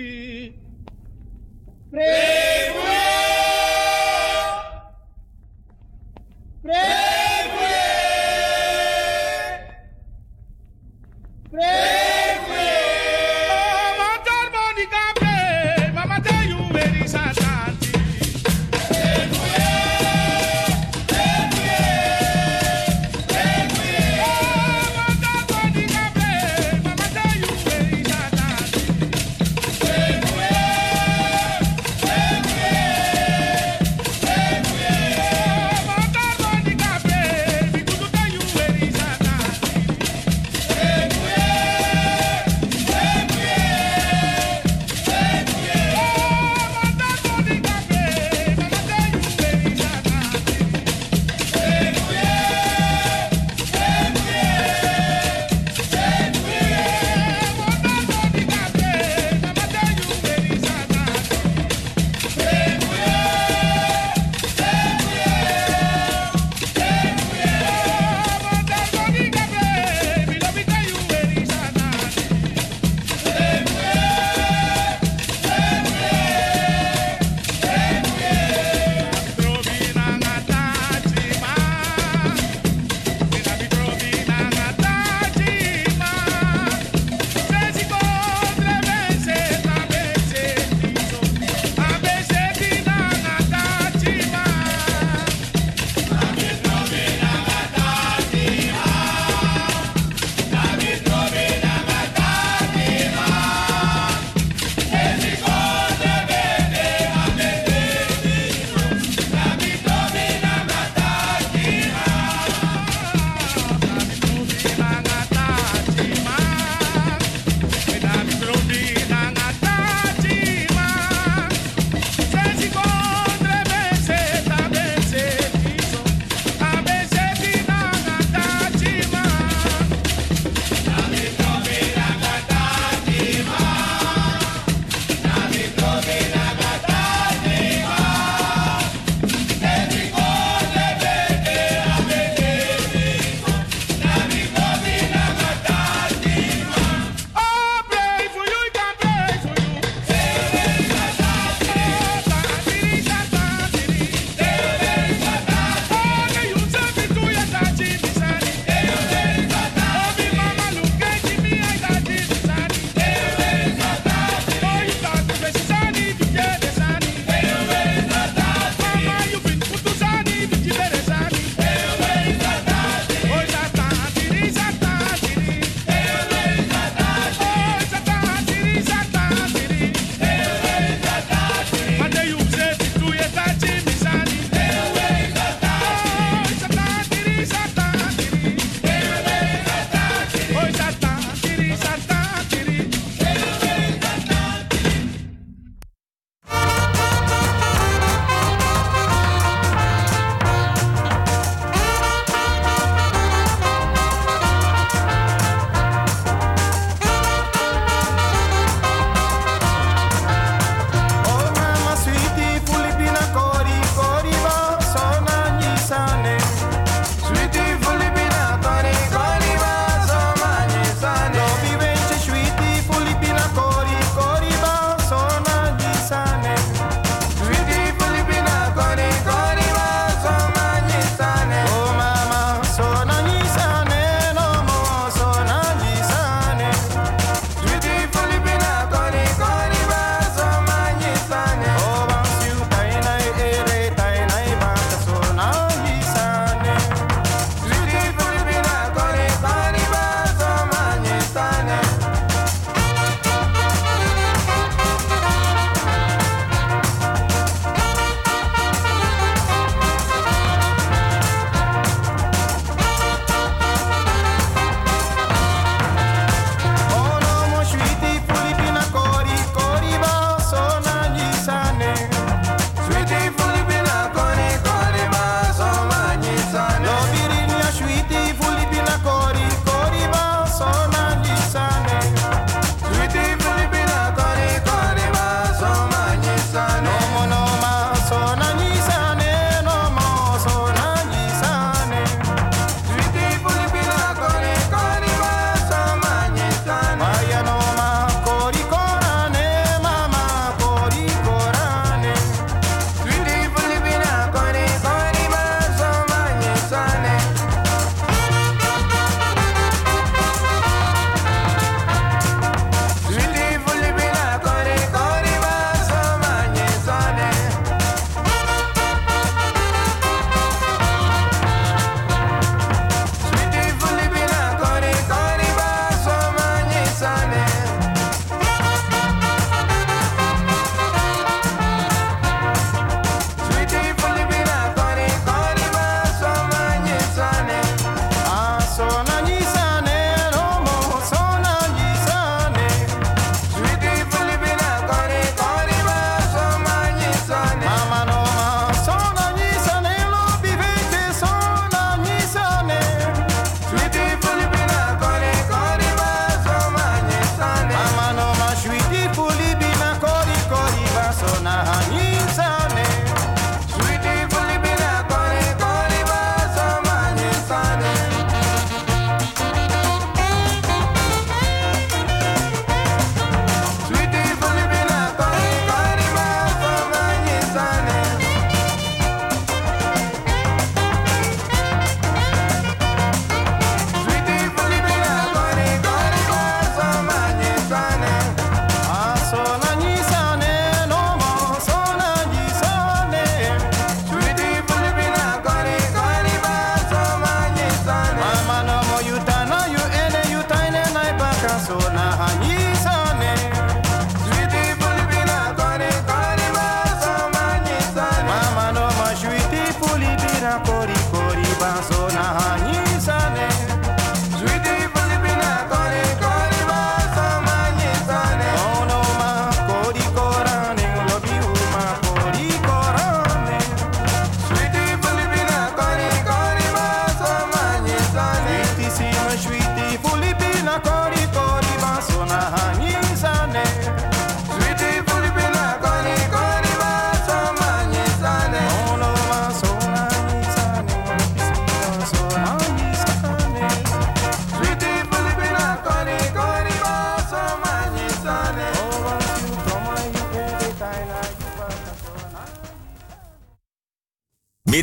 Satati. Pray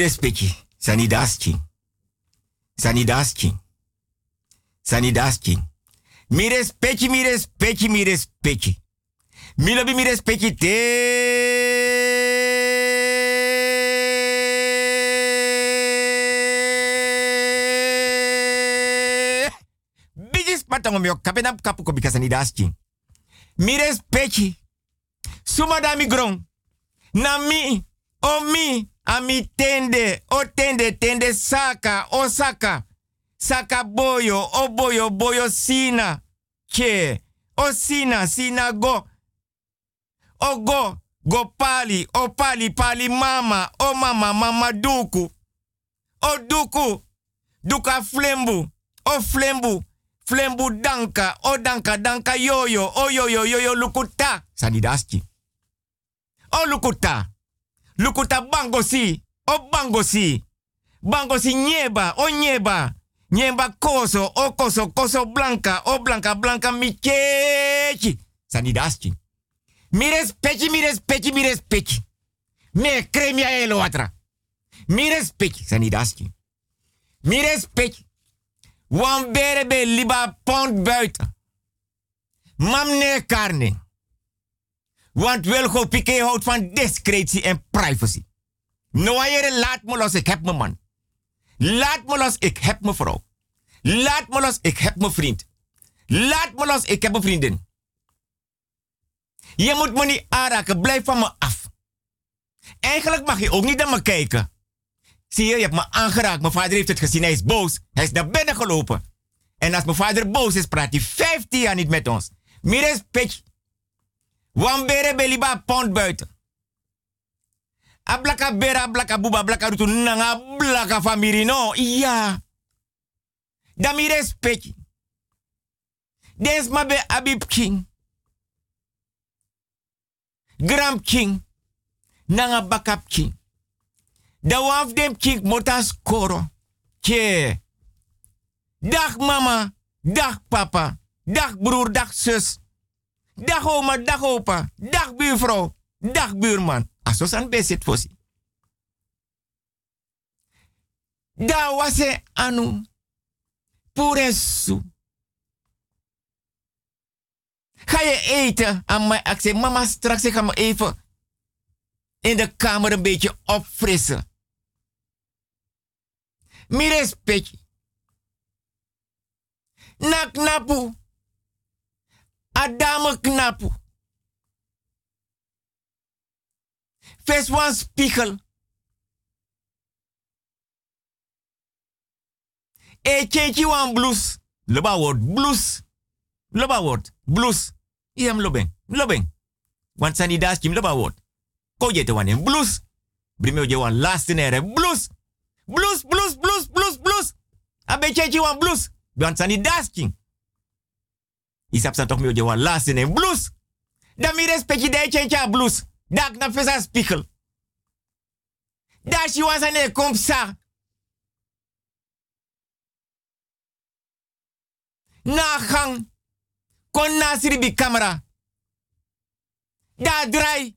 Mire speki, sani daski. Sani daski. Sani daski. Mire speki, mire speki, mire speki. Milo bi mire speki te. Bigis patangom yo kapena kapu ko bika sani daski. Mire speki. Suma mi, o mi, ami tende, o tende, tende saka, o saka. Saka boyo, o boyo, boyo sina. Che, o sina, sina go. O go, go pali, o pali, pali mama, o mama, mama duku. O duku, duka flembu, o flembu, flembu danka, o danka, danka yoyo, o yoyo, yoyo lukuta. Sanidaski. O lukuta. Lukuta bangosi. O bangosi. Bangosi nyeba. O nyeba. Nyeba koso. O koso. Koso blanca. O blanca. Blanca michechi. Sanidaski. Mires pechi, mires pechi, mires pechi. Me cremia elo atra. Mires pechi. Sanidaski. Mires pechi. Wan berebe liba pond buiten. Mamne karne. Want Wilgo Piqué houdt van discretie en privacy. Noaire, laat me los, ik heb mijn man. Laat me los, ik heb mijn vrouw. Laat me los, ik heb mijn vriend. Laat me los, ik heb een vriendin. Je moet me niet aanraken, blijf van me af. Eigenlijk mag je ook niet naar me kijken. Zie je, je hebt me aangeraakt. Mijn vader heeft het gezien, hij is boos. Hij is naar binnen gelopen. En als mijn vader boos is, praat hij 15 jaar niet met ons. Meer is pitch. Wan bere beliba pond buiten. A blaka bera, blaka buba, blaka rutu nanga, blaka famiri no. Ja. Da mi respecti. Des ma Abib King. Gram King. Nanga bakap King. Da dem King motas koro. Tje. Dag mama. Dag papa. Dag broer, dag zus. Dag oma, dag opa. Dag buurvrouw. Dag buurman. Asos aan bezit fosi. Da wase anu. Puresu. Ga je eten aan mij? Ik zeg, mama, straks ik ga me even in de kamer een beetje opfrissen. Mi respect. Na knapu. Adame knapu. Fes wan spiegel. E chenchi wan blus. Loba word blus. Loba word blus. Iam lobeng. Lobeng. Want sani das kim loba word. Ko je te wan en blus. Brimeo je wan laatste nere blus. Blus, blus, blus, blus, blus. Abe chenchi wan blus. Want sani das kim. Isap san toch mi je wan laatste nere blus. Da mi respecti de chencha blus. Dak na fesa spiegel. Da si wan sa. Na gang. Kon na siribi camera. Da draai.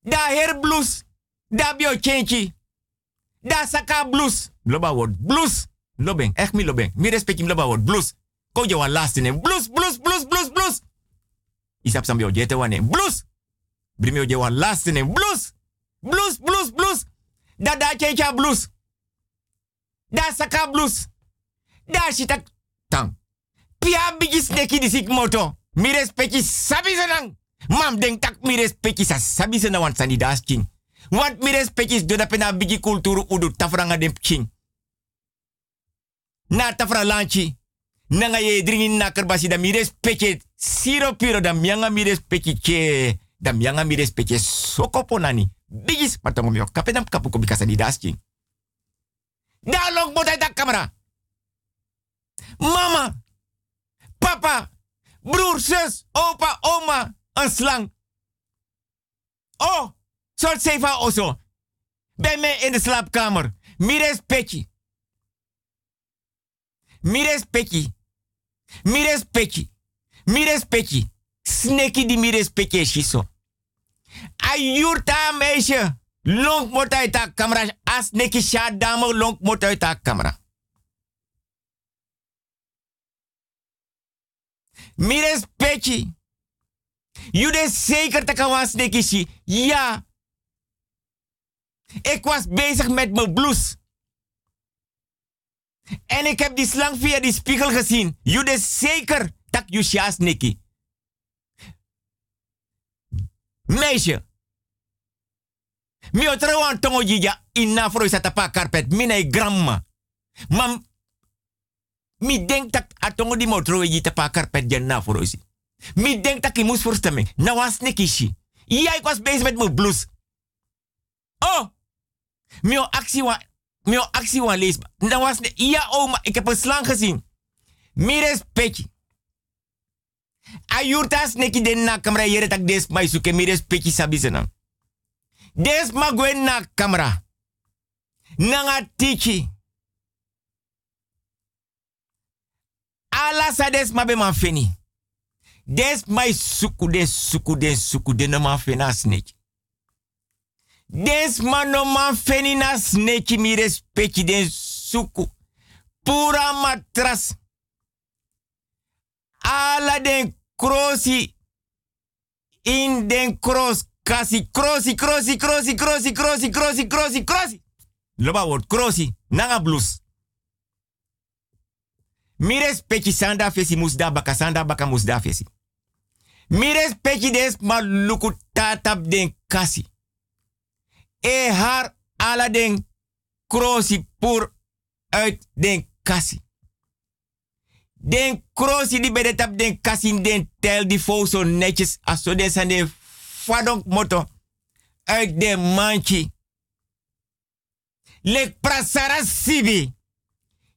Da hair blues. Da bio chenchi. Da saka blues. Loba word blues. Lobeng, echt mi lobeng. Mi respect im loba word blues. Ko je wan last in blues, blues, blues, blues, blues. Isap sam bio jete wane blues. Brimio je wan last in blues. Blues, blues, blues. Da da chencha blues. Da saka blues. Da shita tang. Pia bigis neki disik moto. Mi respecti sabi senang. Mam denk tak mi respecti sa sabi senang wan sani das king. Want mi do da pena bigi kulturu udu tafranga dem king. Na tafra lanchi. Nanga ye dringin na kerbasi da mi respecte siro piro da mianga mi respecte che. Da mianga mi respecte sokopo nani. Bigis patongo mio kapedam kapuko bikasa di dasking. Da long botai da camera. Mama, papa, broer, zus, opa, oma, een. Oh, soort zeven osso. Bij mij in de slaapkamer. Mires petje. Mire respecti. Mire respecti. Mire respecti. Sneki di mi respecti e shiso. Ayurta meisje. long mot uit de camera. As neki sha of long mot uit de camera. Mi. Jullie zeker te kan sneki shi. Ja. Ik was bezig met mijn blouse. En ik heb die slang via die spiegel gezien. Jude zeker dat Yusha's neki. Meisje. Mi otro tongo jija inna fro isa tapa carpet. Mine grandma. Mam. Mi denk dat atongo di motro jija tapa carpet janna fro isi. Mi denk dat ik moest voorstemming. Nou was nekishi. Ja, ik was bezig met. Oh. Mio actie wa. Mio actie lees. Nou. Ja, oma. Ik heb een slang gezien. Mires petje. Ayurtas neki den na kamera yere tak des mai suke mires petje sabisena. Des ma gwen na kamera. Nanga tiki. Ala sa des ma be man feni. Des mai suku den suku den suku den snake. Des ma no man feni na snake mi respecti den suku. Pura matras. Ala den crossi. In den cross kasi crossi crossi crossi crossi crossi crossi crossi crossi. Loba word crossi. Nanga blues. Mires peki sanda fesi musda baka sanda baka musda fesi. Mires peki des ma luku tatap den kasi. E har ala den krosi pur uit den kasi. Den krosi di bede tap den kasi den tel di fo so netjes aso den fadonk moto uit den manchi. Lek prasara sibi.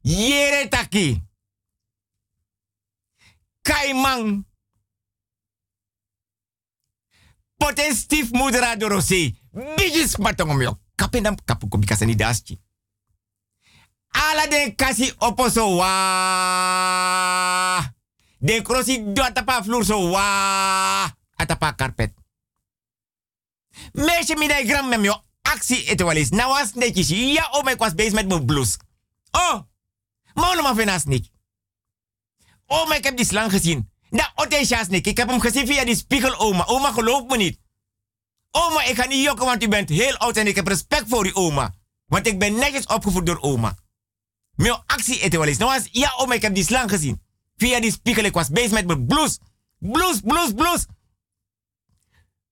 Yere taki. Kaimang. Poten stiefmoeder adorose. Bigis matongom yo. Kapendam kapu ko bikasa ni daschi. Ala den kasi oposo wa. Den krosi do atapa vloer so wa. Atapa carpet. Meisje mi dai gram mem yo. Actie het wel eens. Nou was netjes. Ja, oh, maar was bezig met mijn. Oh, maar nog maar niet. Oh, maar ik heb die slang gezien. Nou, Ote niet. Ik heb hem gezien via die spiegel, oma. Oma, geloof me niet. Oma, ik ga niet jokken, want u bent heel oud en ik heb respect voor u, oma. Want ik ben netjes opgevoed door oma. Mijn actie eten wel eens. Nou was, ja, oma, ik heb die slang gezien. Via die spiegel, ik was bezig met mijn blouse. Blouse, blouse, blouse.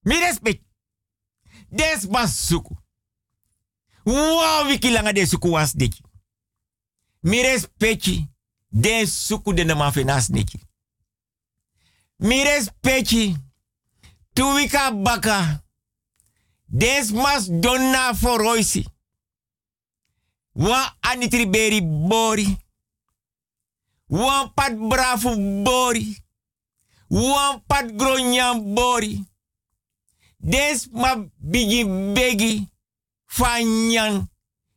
Mi respect. Des was suku. Wow, wiki langa de suku was diki. Mi respecti. De suku de nama fenas niki. Mi respecti. Tu baka. Des mas donna foroisi. Wa anitri beri bori. Wan pat brafu bori. Wan pat gronyam bori. Des ma bigi begi. Fanyan.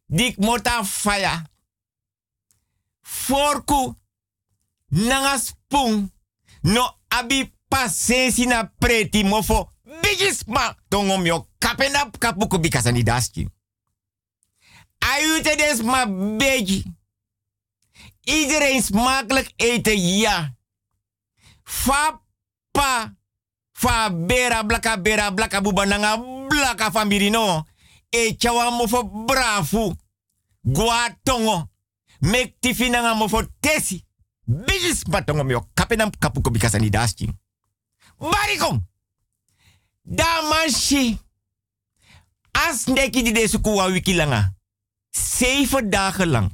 Dik mota faya. Forku. Nanga spoon. No abi pasensi na preti mofo. Bigis ma. Tongom yo kapena kapuku bikasa ni daski. Ayute des ma begi. Iedereen smakelijk eten, ja. Fa pa. Fa bera blaka bera blaka buba nanga blaka fambirino. E chawa mofo brafu. Gwa tongo. Mek tifi nanga mofo tesi. Bigis batongo mio kapenam kapuko bikasa ni. Barikom. Da manshi. As neki di deze kuwa wiki langa. Zeven dagen lang.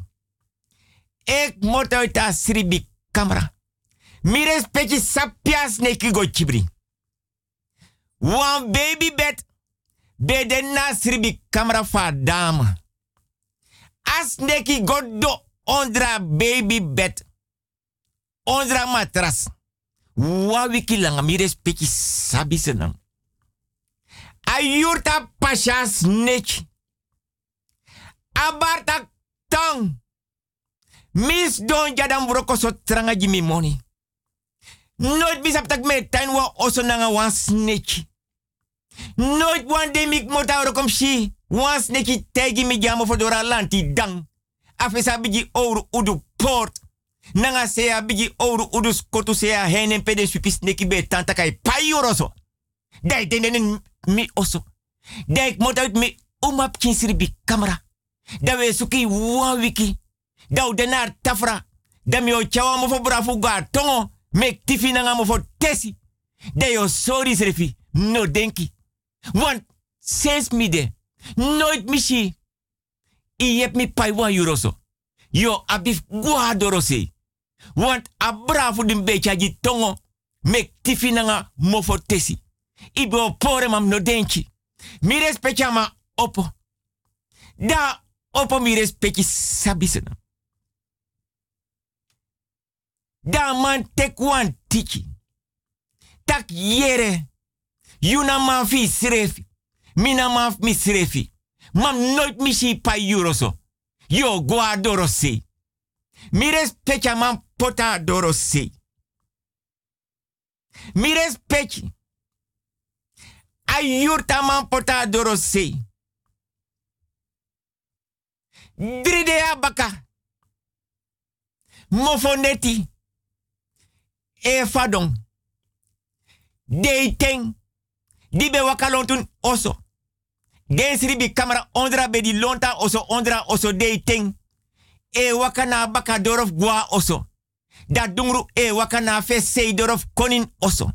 Ik moet sribi camera. Mi respecti sapias neki go chibri. Wan baby bed. Bede na sribi camera fa dame. As neki ondra baby bed. Ondra matras. Wa wiki langa mi respecti. Ayurta pashas neki. Abarta tang. Mis don jadam broko so tranga jimi money. Nooit bisap tak me tain wa oso nanga wan snake. Nooit wan de mik mota rokom shi. Wan snake tegi mi jamo fodora lanti dang. Afesa bigi ouro udu port. Nanga sea bigi ouro udu skotu sea henen pede supi snake be tanta kai payoroso. Dai denen mi oso. Dai mota uit mi umap kinsiri bi camera. Da we suki wan wiki. Da denar tafra. Da mi o chawa fo brafu tongo. Mek tifi nanga mo fo tesi. Da yo sorry srefi. No denki. Want sens mi de. Nooit mishi. I yep mi pai. Yo abif gwa dorose. Want a brafu din becha tongo. Mek tifi mo fo tesi. Ibe o pore mam no denki. Mi respecta ma opo. Da opo mi respecti sabisena. Da man tek wan tiki. Tak yere. Yuna man fi srefi. Mina man mi. Mam nooit mi si pa euroso. Yo guadoro se. Mi respecta man pota doro se. Mi respecti. Ayurta man pota doro se. Dridea baka. Mofoneti. E fadon. Deiteng. Di be wakalontun oso. Den sribi kamera ondra be di lonta oso ondra oso deiteng. E wakana baka dorof gwa oso. Da dungru e wakana fe dorof konin oso.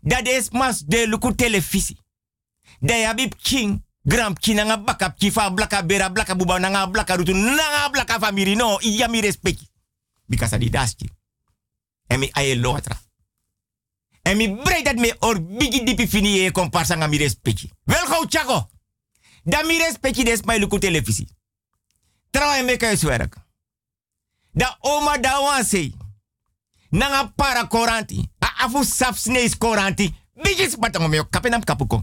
Da des mas de luku televisi. Da yabib king. Gram kinanga baka kifa blaka bera blaka buba nanga blaka rutu nanga blaka famiri no iya mi respecti. Because adi daski. En mi aye lotra. En mi brei dat me or bigi dipi fini e komparsa nga mi respecti. Wel gauw. Da mi respecti des mai luku televisi. Trouw en meka is werk. Da oma da. Nanga para koranti. A afu saf snees koranti. Bigis batango me kapenam kapuko.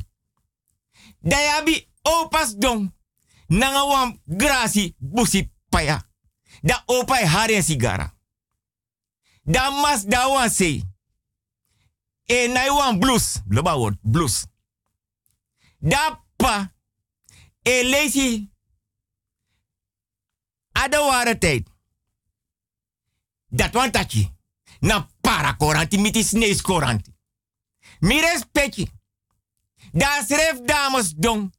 Da yabi opas dong. Nanga wam grasi busi paya. Da opa e haren sigara. Da mas da wan. E na wan blues. Global word, blues. Da pa. E lazy. Ada ware tijd. Dat wan tachi. Na para koranti miti snees koranti. Mi respecti. Da schreef dames dong.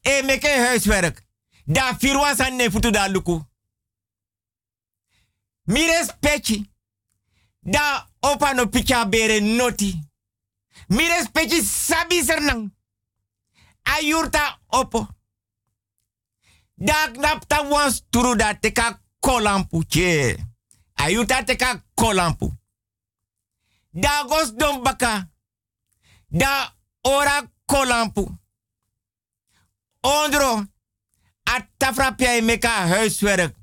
E meke huiswerk. Da firwan san ne futu da luku. Mi respecti. Da opa no bere noti. Mi respecti sabi sernang. Ayurta opo. Da knapta wans turu da teka kolampu che. Ayurta teka kolampu. Da gos don baka. Da ora kolampu. Ondro. Atafra pia e meka huiswerk.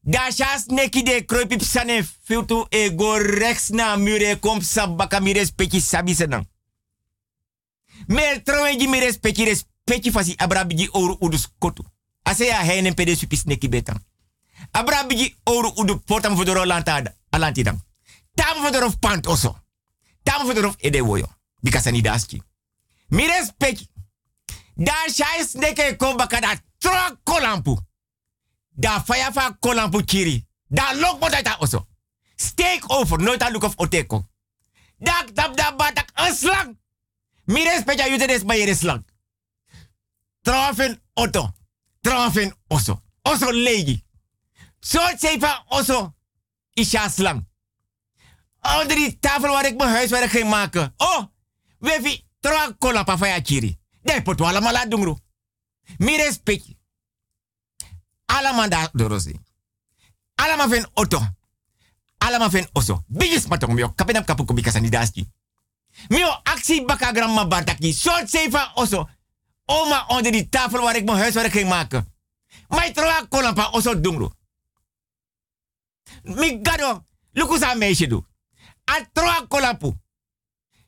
Da chas neki de sane filtu e go na mure kom sabaka mi respecti sabi senang. Mer trowe di mi respecti respecti fasi abrabigi oru udus kotu. Ase ya heinen pede supis neki betan. Abrabigi oru udu portam fodoro lanta alanti dang. Tam pant oso. Tam fodoro ede woyo. Bikasani daski. Mi respecti. Da chas neke kom baka da tro kolampu. Da faya fa kolampu kiri. Da lok potata oso. Steek over, nooit aan look of oteko. Dak tap da batak een slang. Mi respecta yute des ma yere slang. Trafen auto. Trafen oso. Oso legi. Zo zefa oso. Isha slang. Onder die tafel waar ik mijn huiswerk ging maken. Oh, wevi tra kolampa faya kiri. Dai poto allemaal laat dungru. Mi respect. Allemaal daar dorosi. Allemaal ven auto. Allemaal ven oso. Bigis matong mio kapenap kapu kubi kasani daski. Mio actie baka gramma bartaki. Short seva oso. Oma onder die tafel waar ik mijn huiswerk ging maken. Maar troa kolampa oso dungru. Mi gado. Lukusa meisje doe. A troa kolampu.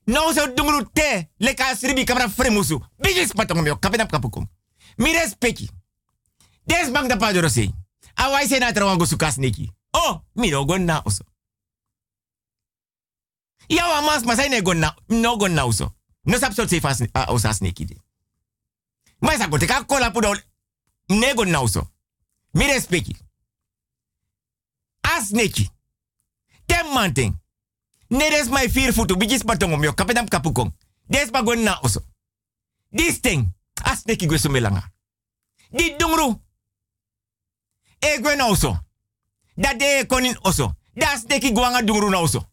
Nou zo dungru te. Leka sribi kamera fremusu. Bigis matong mio kapenap kapu kum. Mi respecti. Des bang da padoro se. Awai se na neki. Oh, mi no gon na oso. Ya wa mas masai ne gon na no gon na oso. No sap sort se fas uh, osa sneki de. Maar sa kote ka kola pudo ne oso. As neki. Tem manting. Ne des my vier futu bijis patongo mio kapedam kapukong. Des pa gon na oso. This thing. As neki gwe sumelanga. Di dungru. E gwe na oso. Dat de konin oso. Das neki gwanga dungru na oso.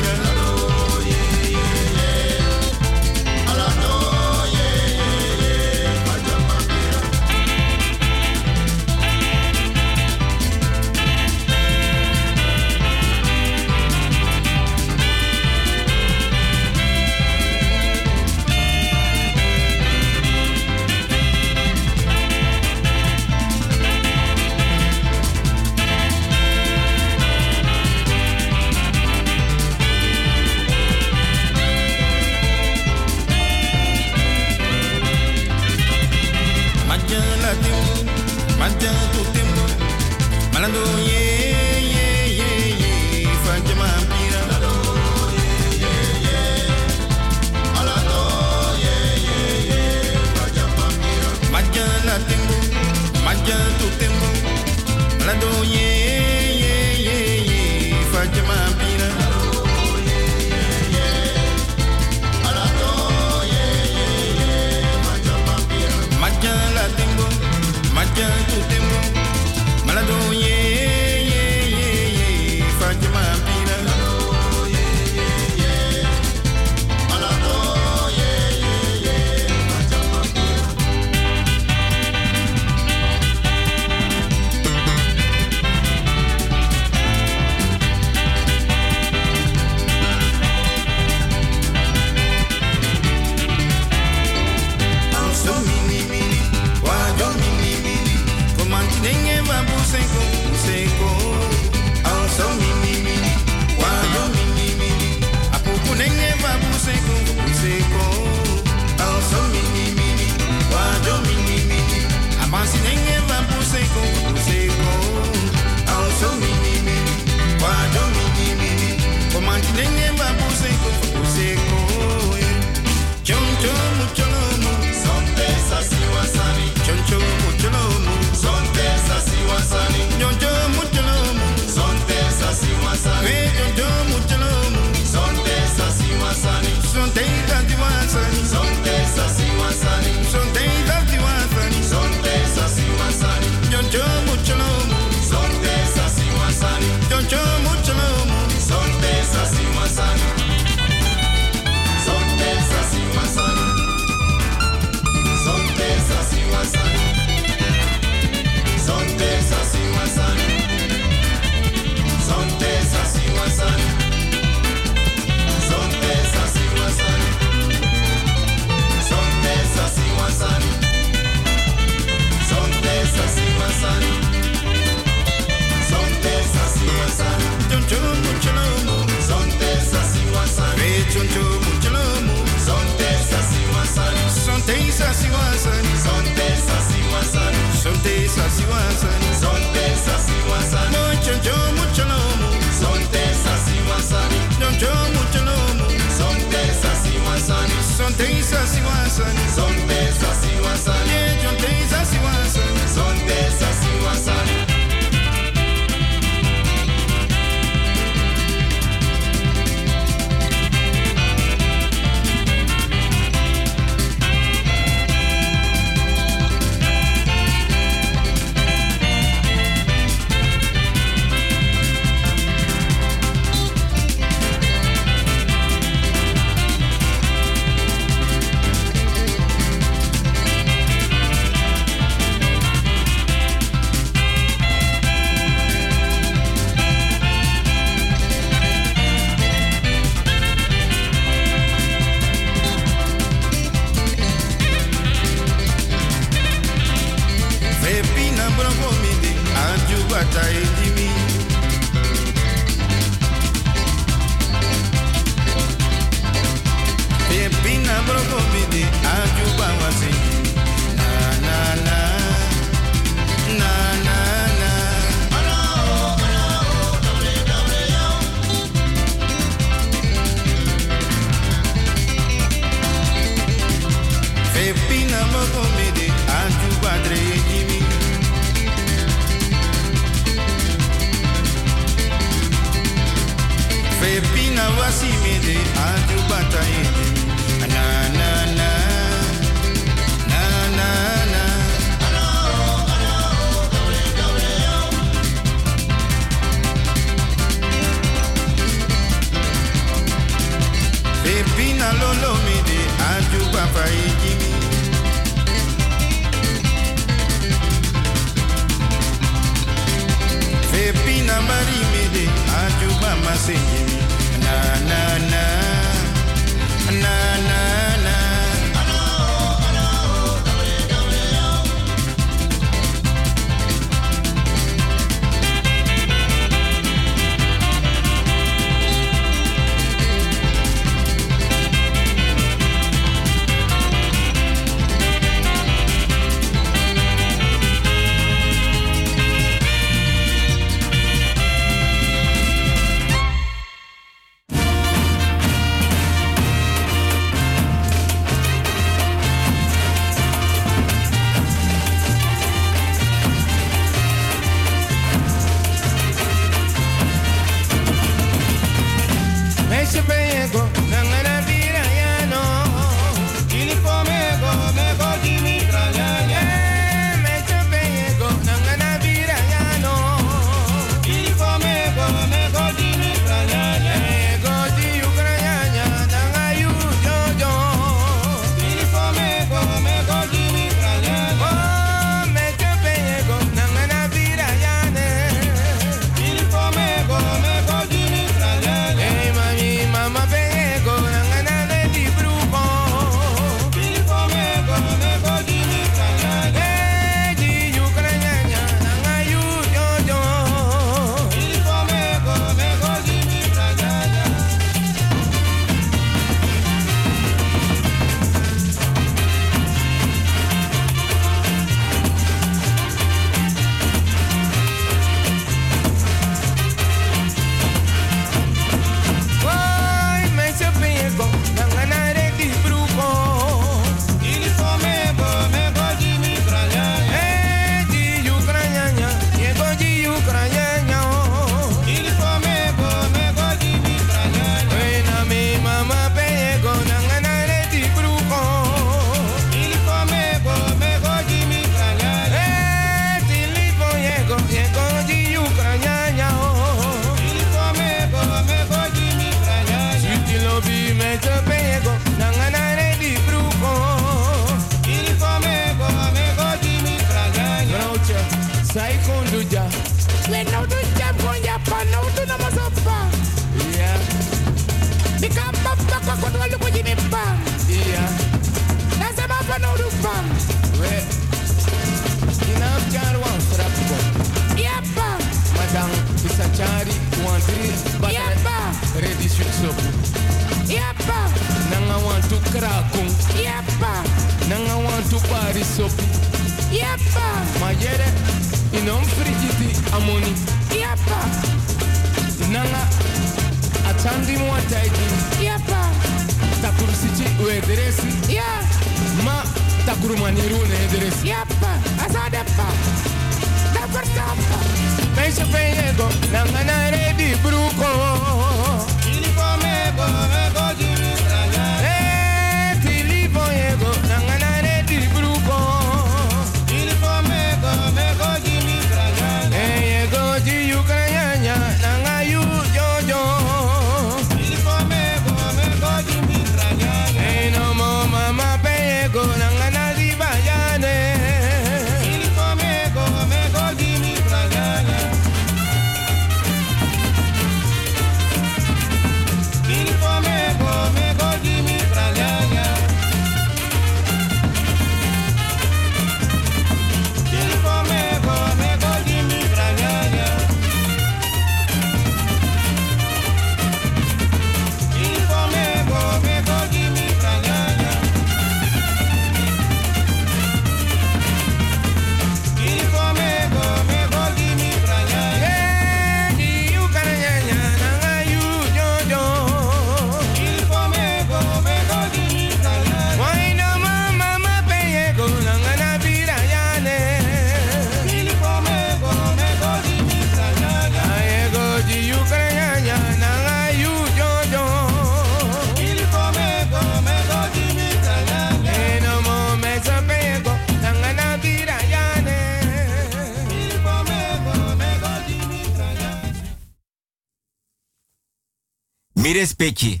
Mi respecti.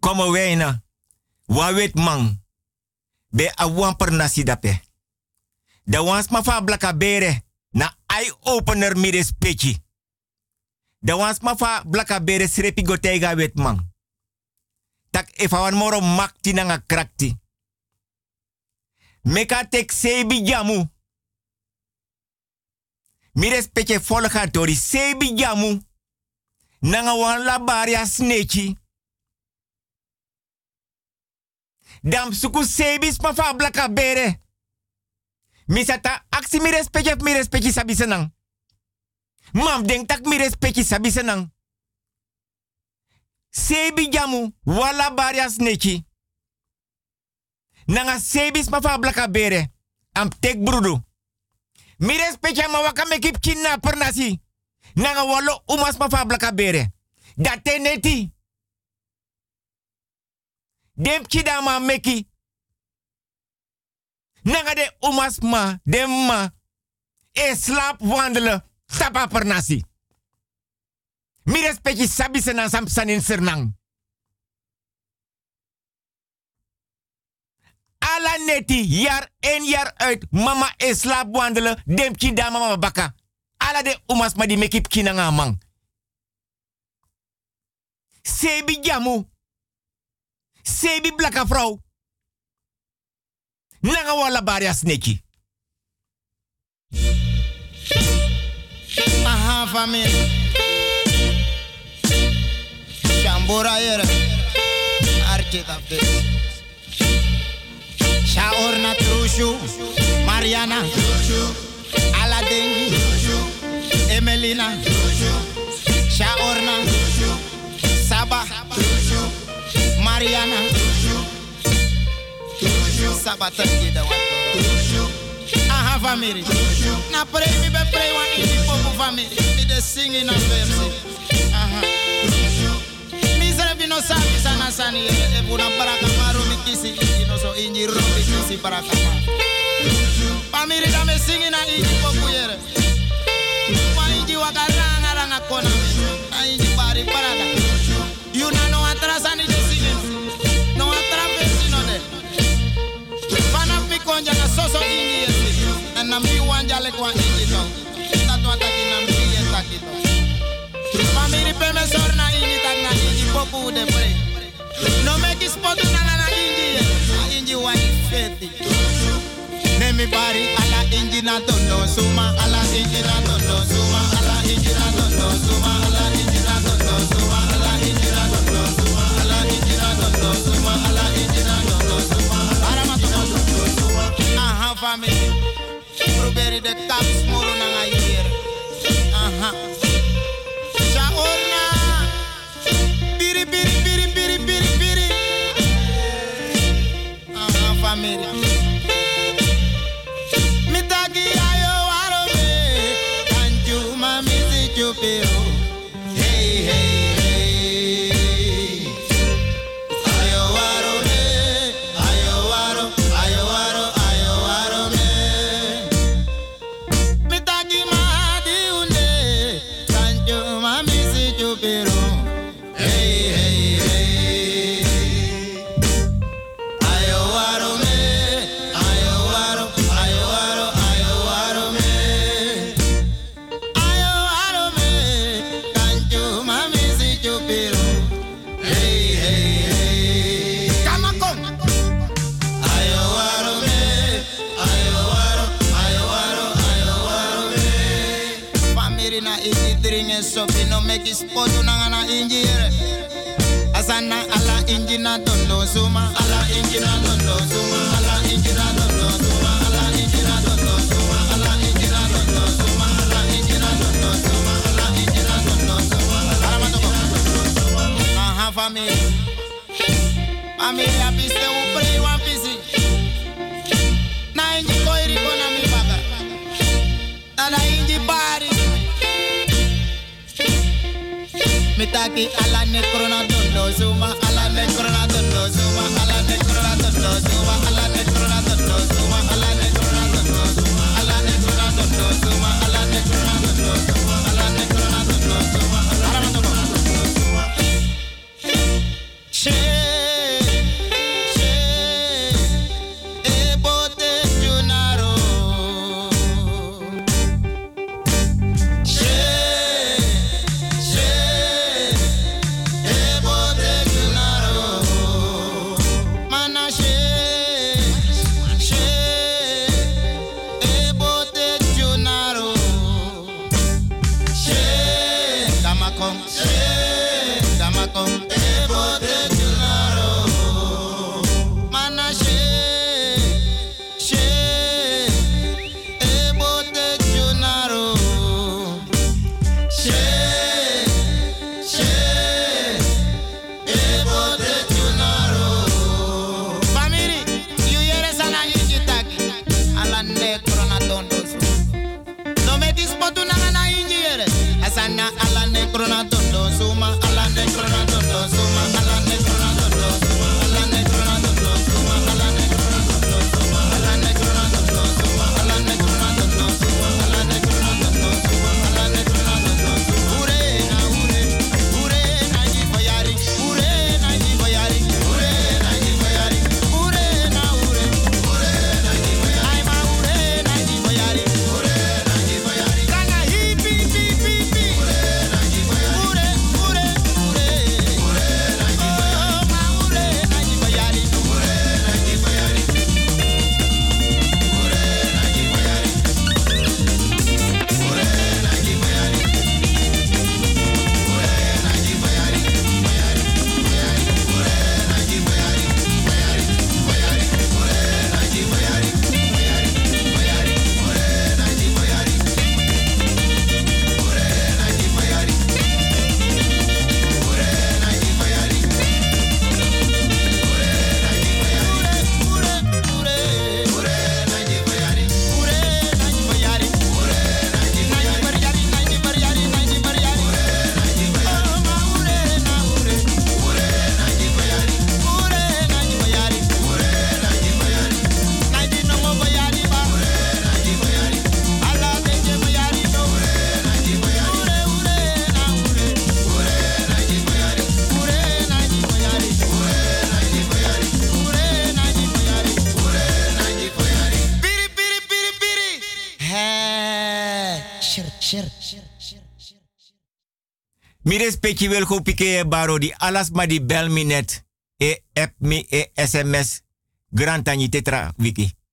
Como weina. Wa wet man. Be a per nasi dape. Da wans ma fa bere. Na eye opener mi respecti. Da wans ma fa blaka bere srepi go teiga man. Tak efa wan moro makti na nga krakti. Meka tek sebi jamu. Mi respecti volga sebi jamu. Nanga wan la baria snechi. Dam suku sebis ma fa blaka bere. Misata aksi mi respecti mi sabi senang. Mam denk tak mi. Sebi jamu wala baria snechi. Nanga sebis ma fa blaka bere. Am tek brudu. Mi respecti ma waka mekip chinna per nasi. Nanga walo umas ma fa blaka bere. Dat neti. Dem ma meki. Nanga de umas ma, dem ma. E slaap wandelen. Per nasi. Mi respecti sabi senan sam sanin sernang. Ala neti, jaar en jaar uit. Mama e slaap wandelen. Chida mama baka. Ala de umas ma di mekip kinanga mang. Sebi jamu. Sebi blaka vrouw. Nanga wala baria sneki. Aha, família. Shambura yere. Archie da vez. Shaorna Trushu. Mariana. Aladengi. Emelina. Shaorna. Saba. Mariana. Saba tangi da. Aha family. Na pray mi be pray wa ini popo. Mi de sing in a verse. Aha. Mi serve no sabi sana sani e buna baraka maru mi kisi inji no so inji rumbi kisi baraka maru. Family da me sing in a inji popo yere. Wa ranga kona mi. A inji bari parada. You na no atrasani de singing. No atravesi no de. Fana pikonja na soso inji yesi. En na mi wanja le kwa inji to. Tatu ataki na mi yetaki to. Family pe me sorna inji tak na inji popu de pre. No make it na na na inji ye. Na inji wani feti. Nemi bari ala inji na tondo suma. Ala inji na tondo suma. America. Mires peki wil go pike baro die alles maar die bel net. E app me e sms. Grantani tetra wiki.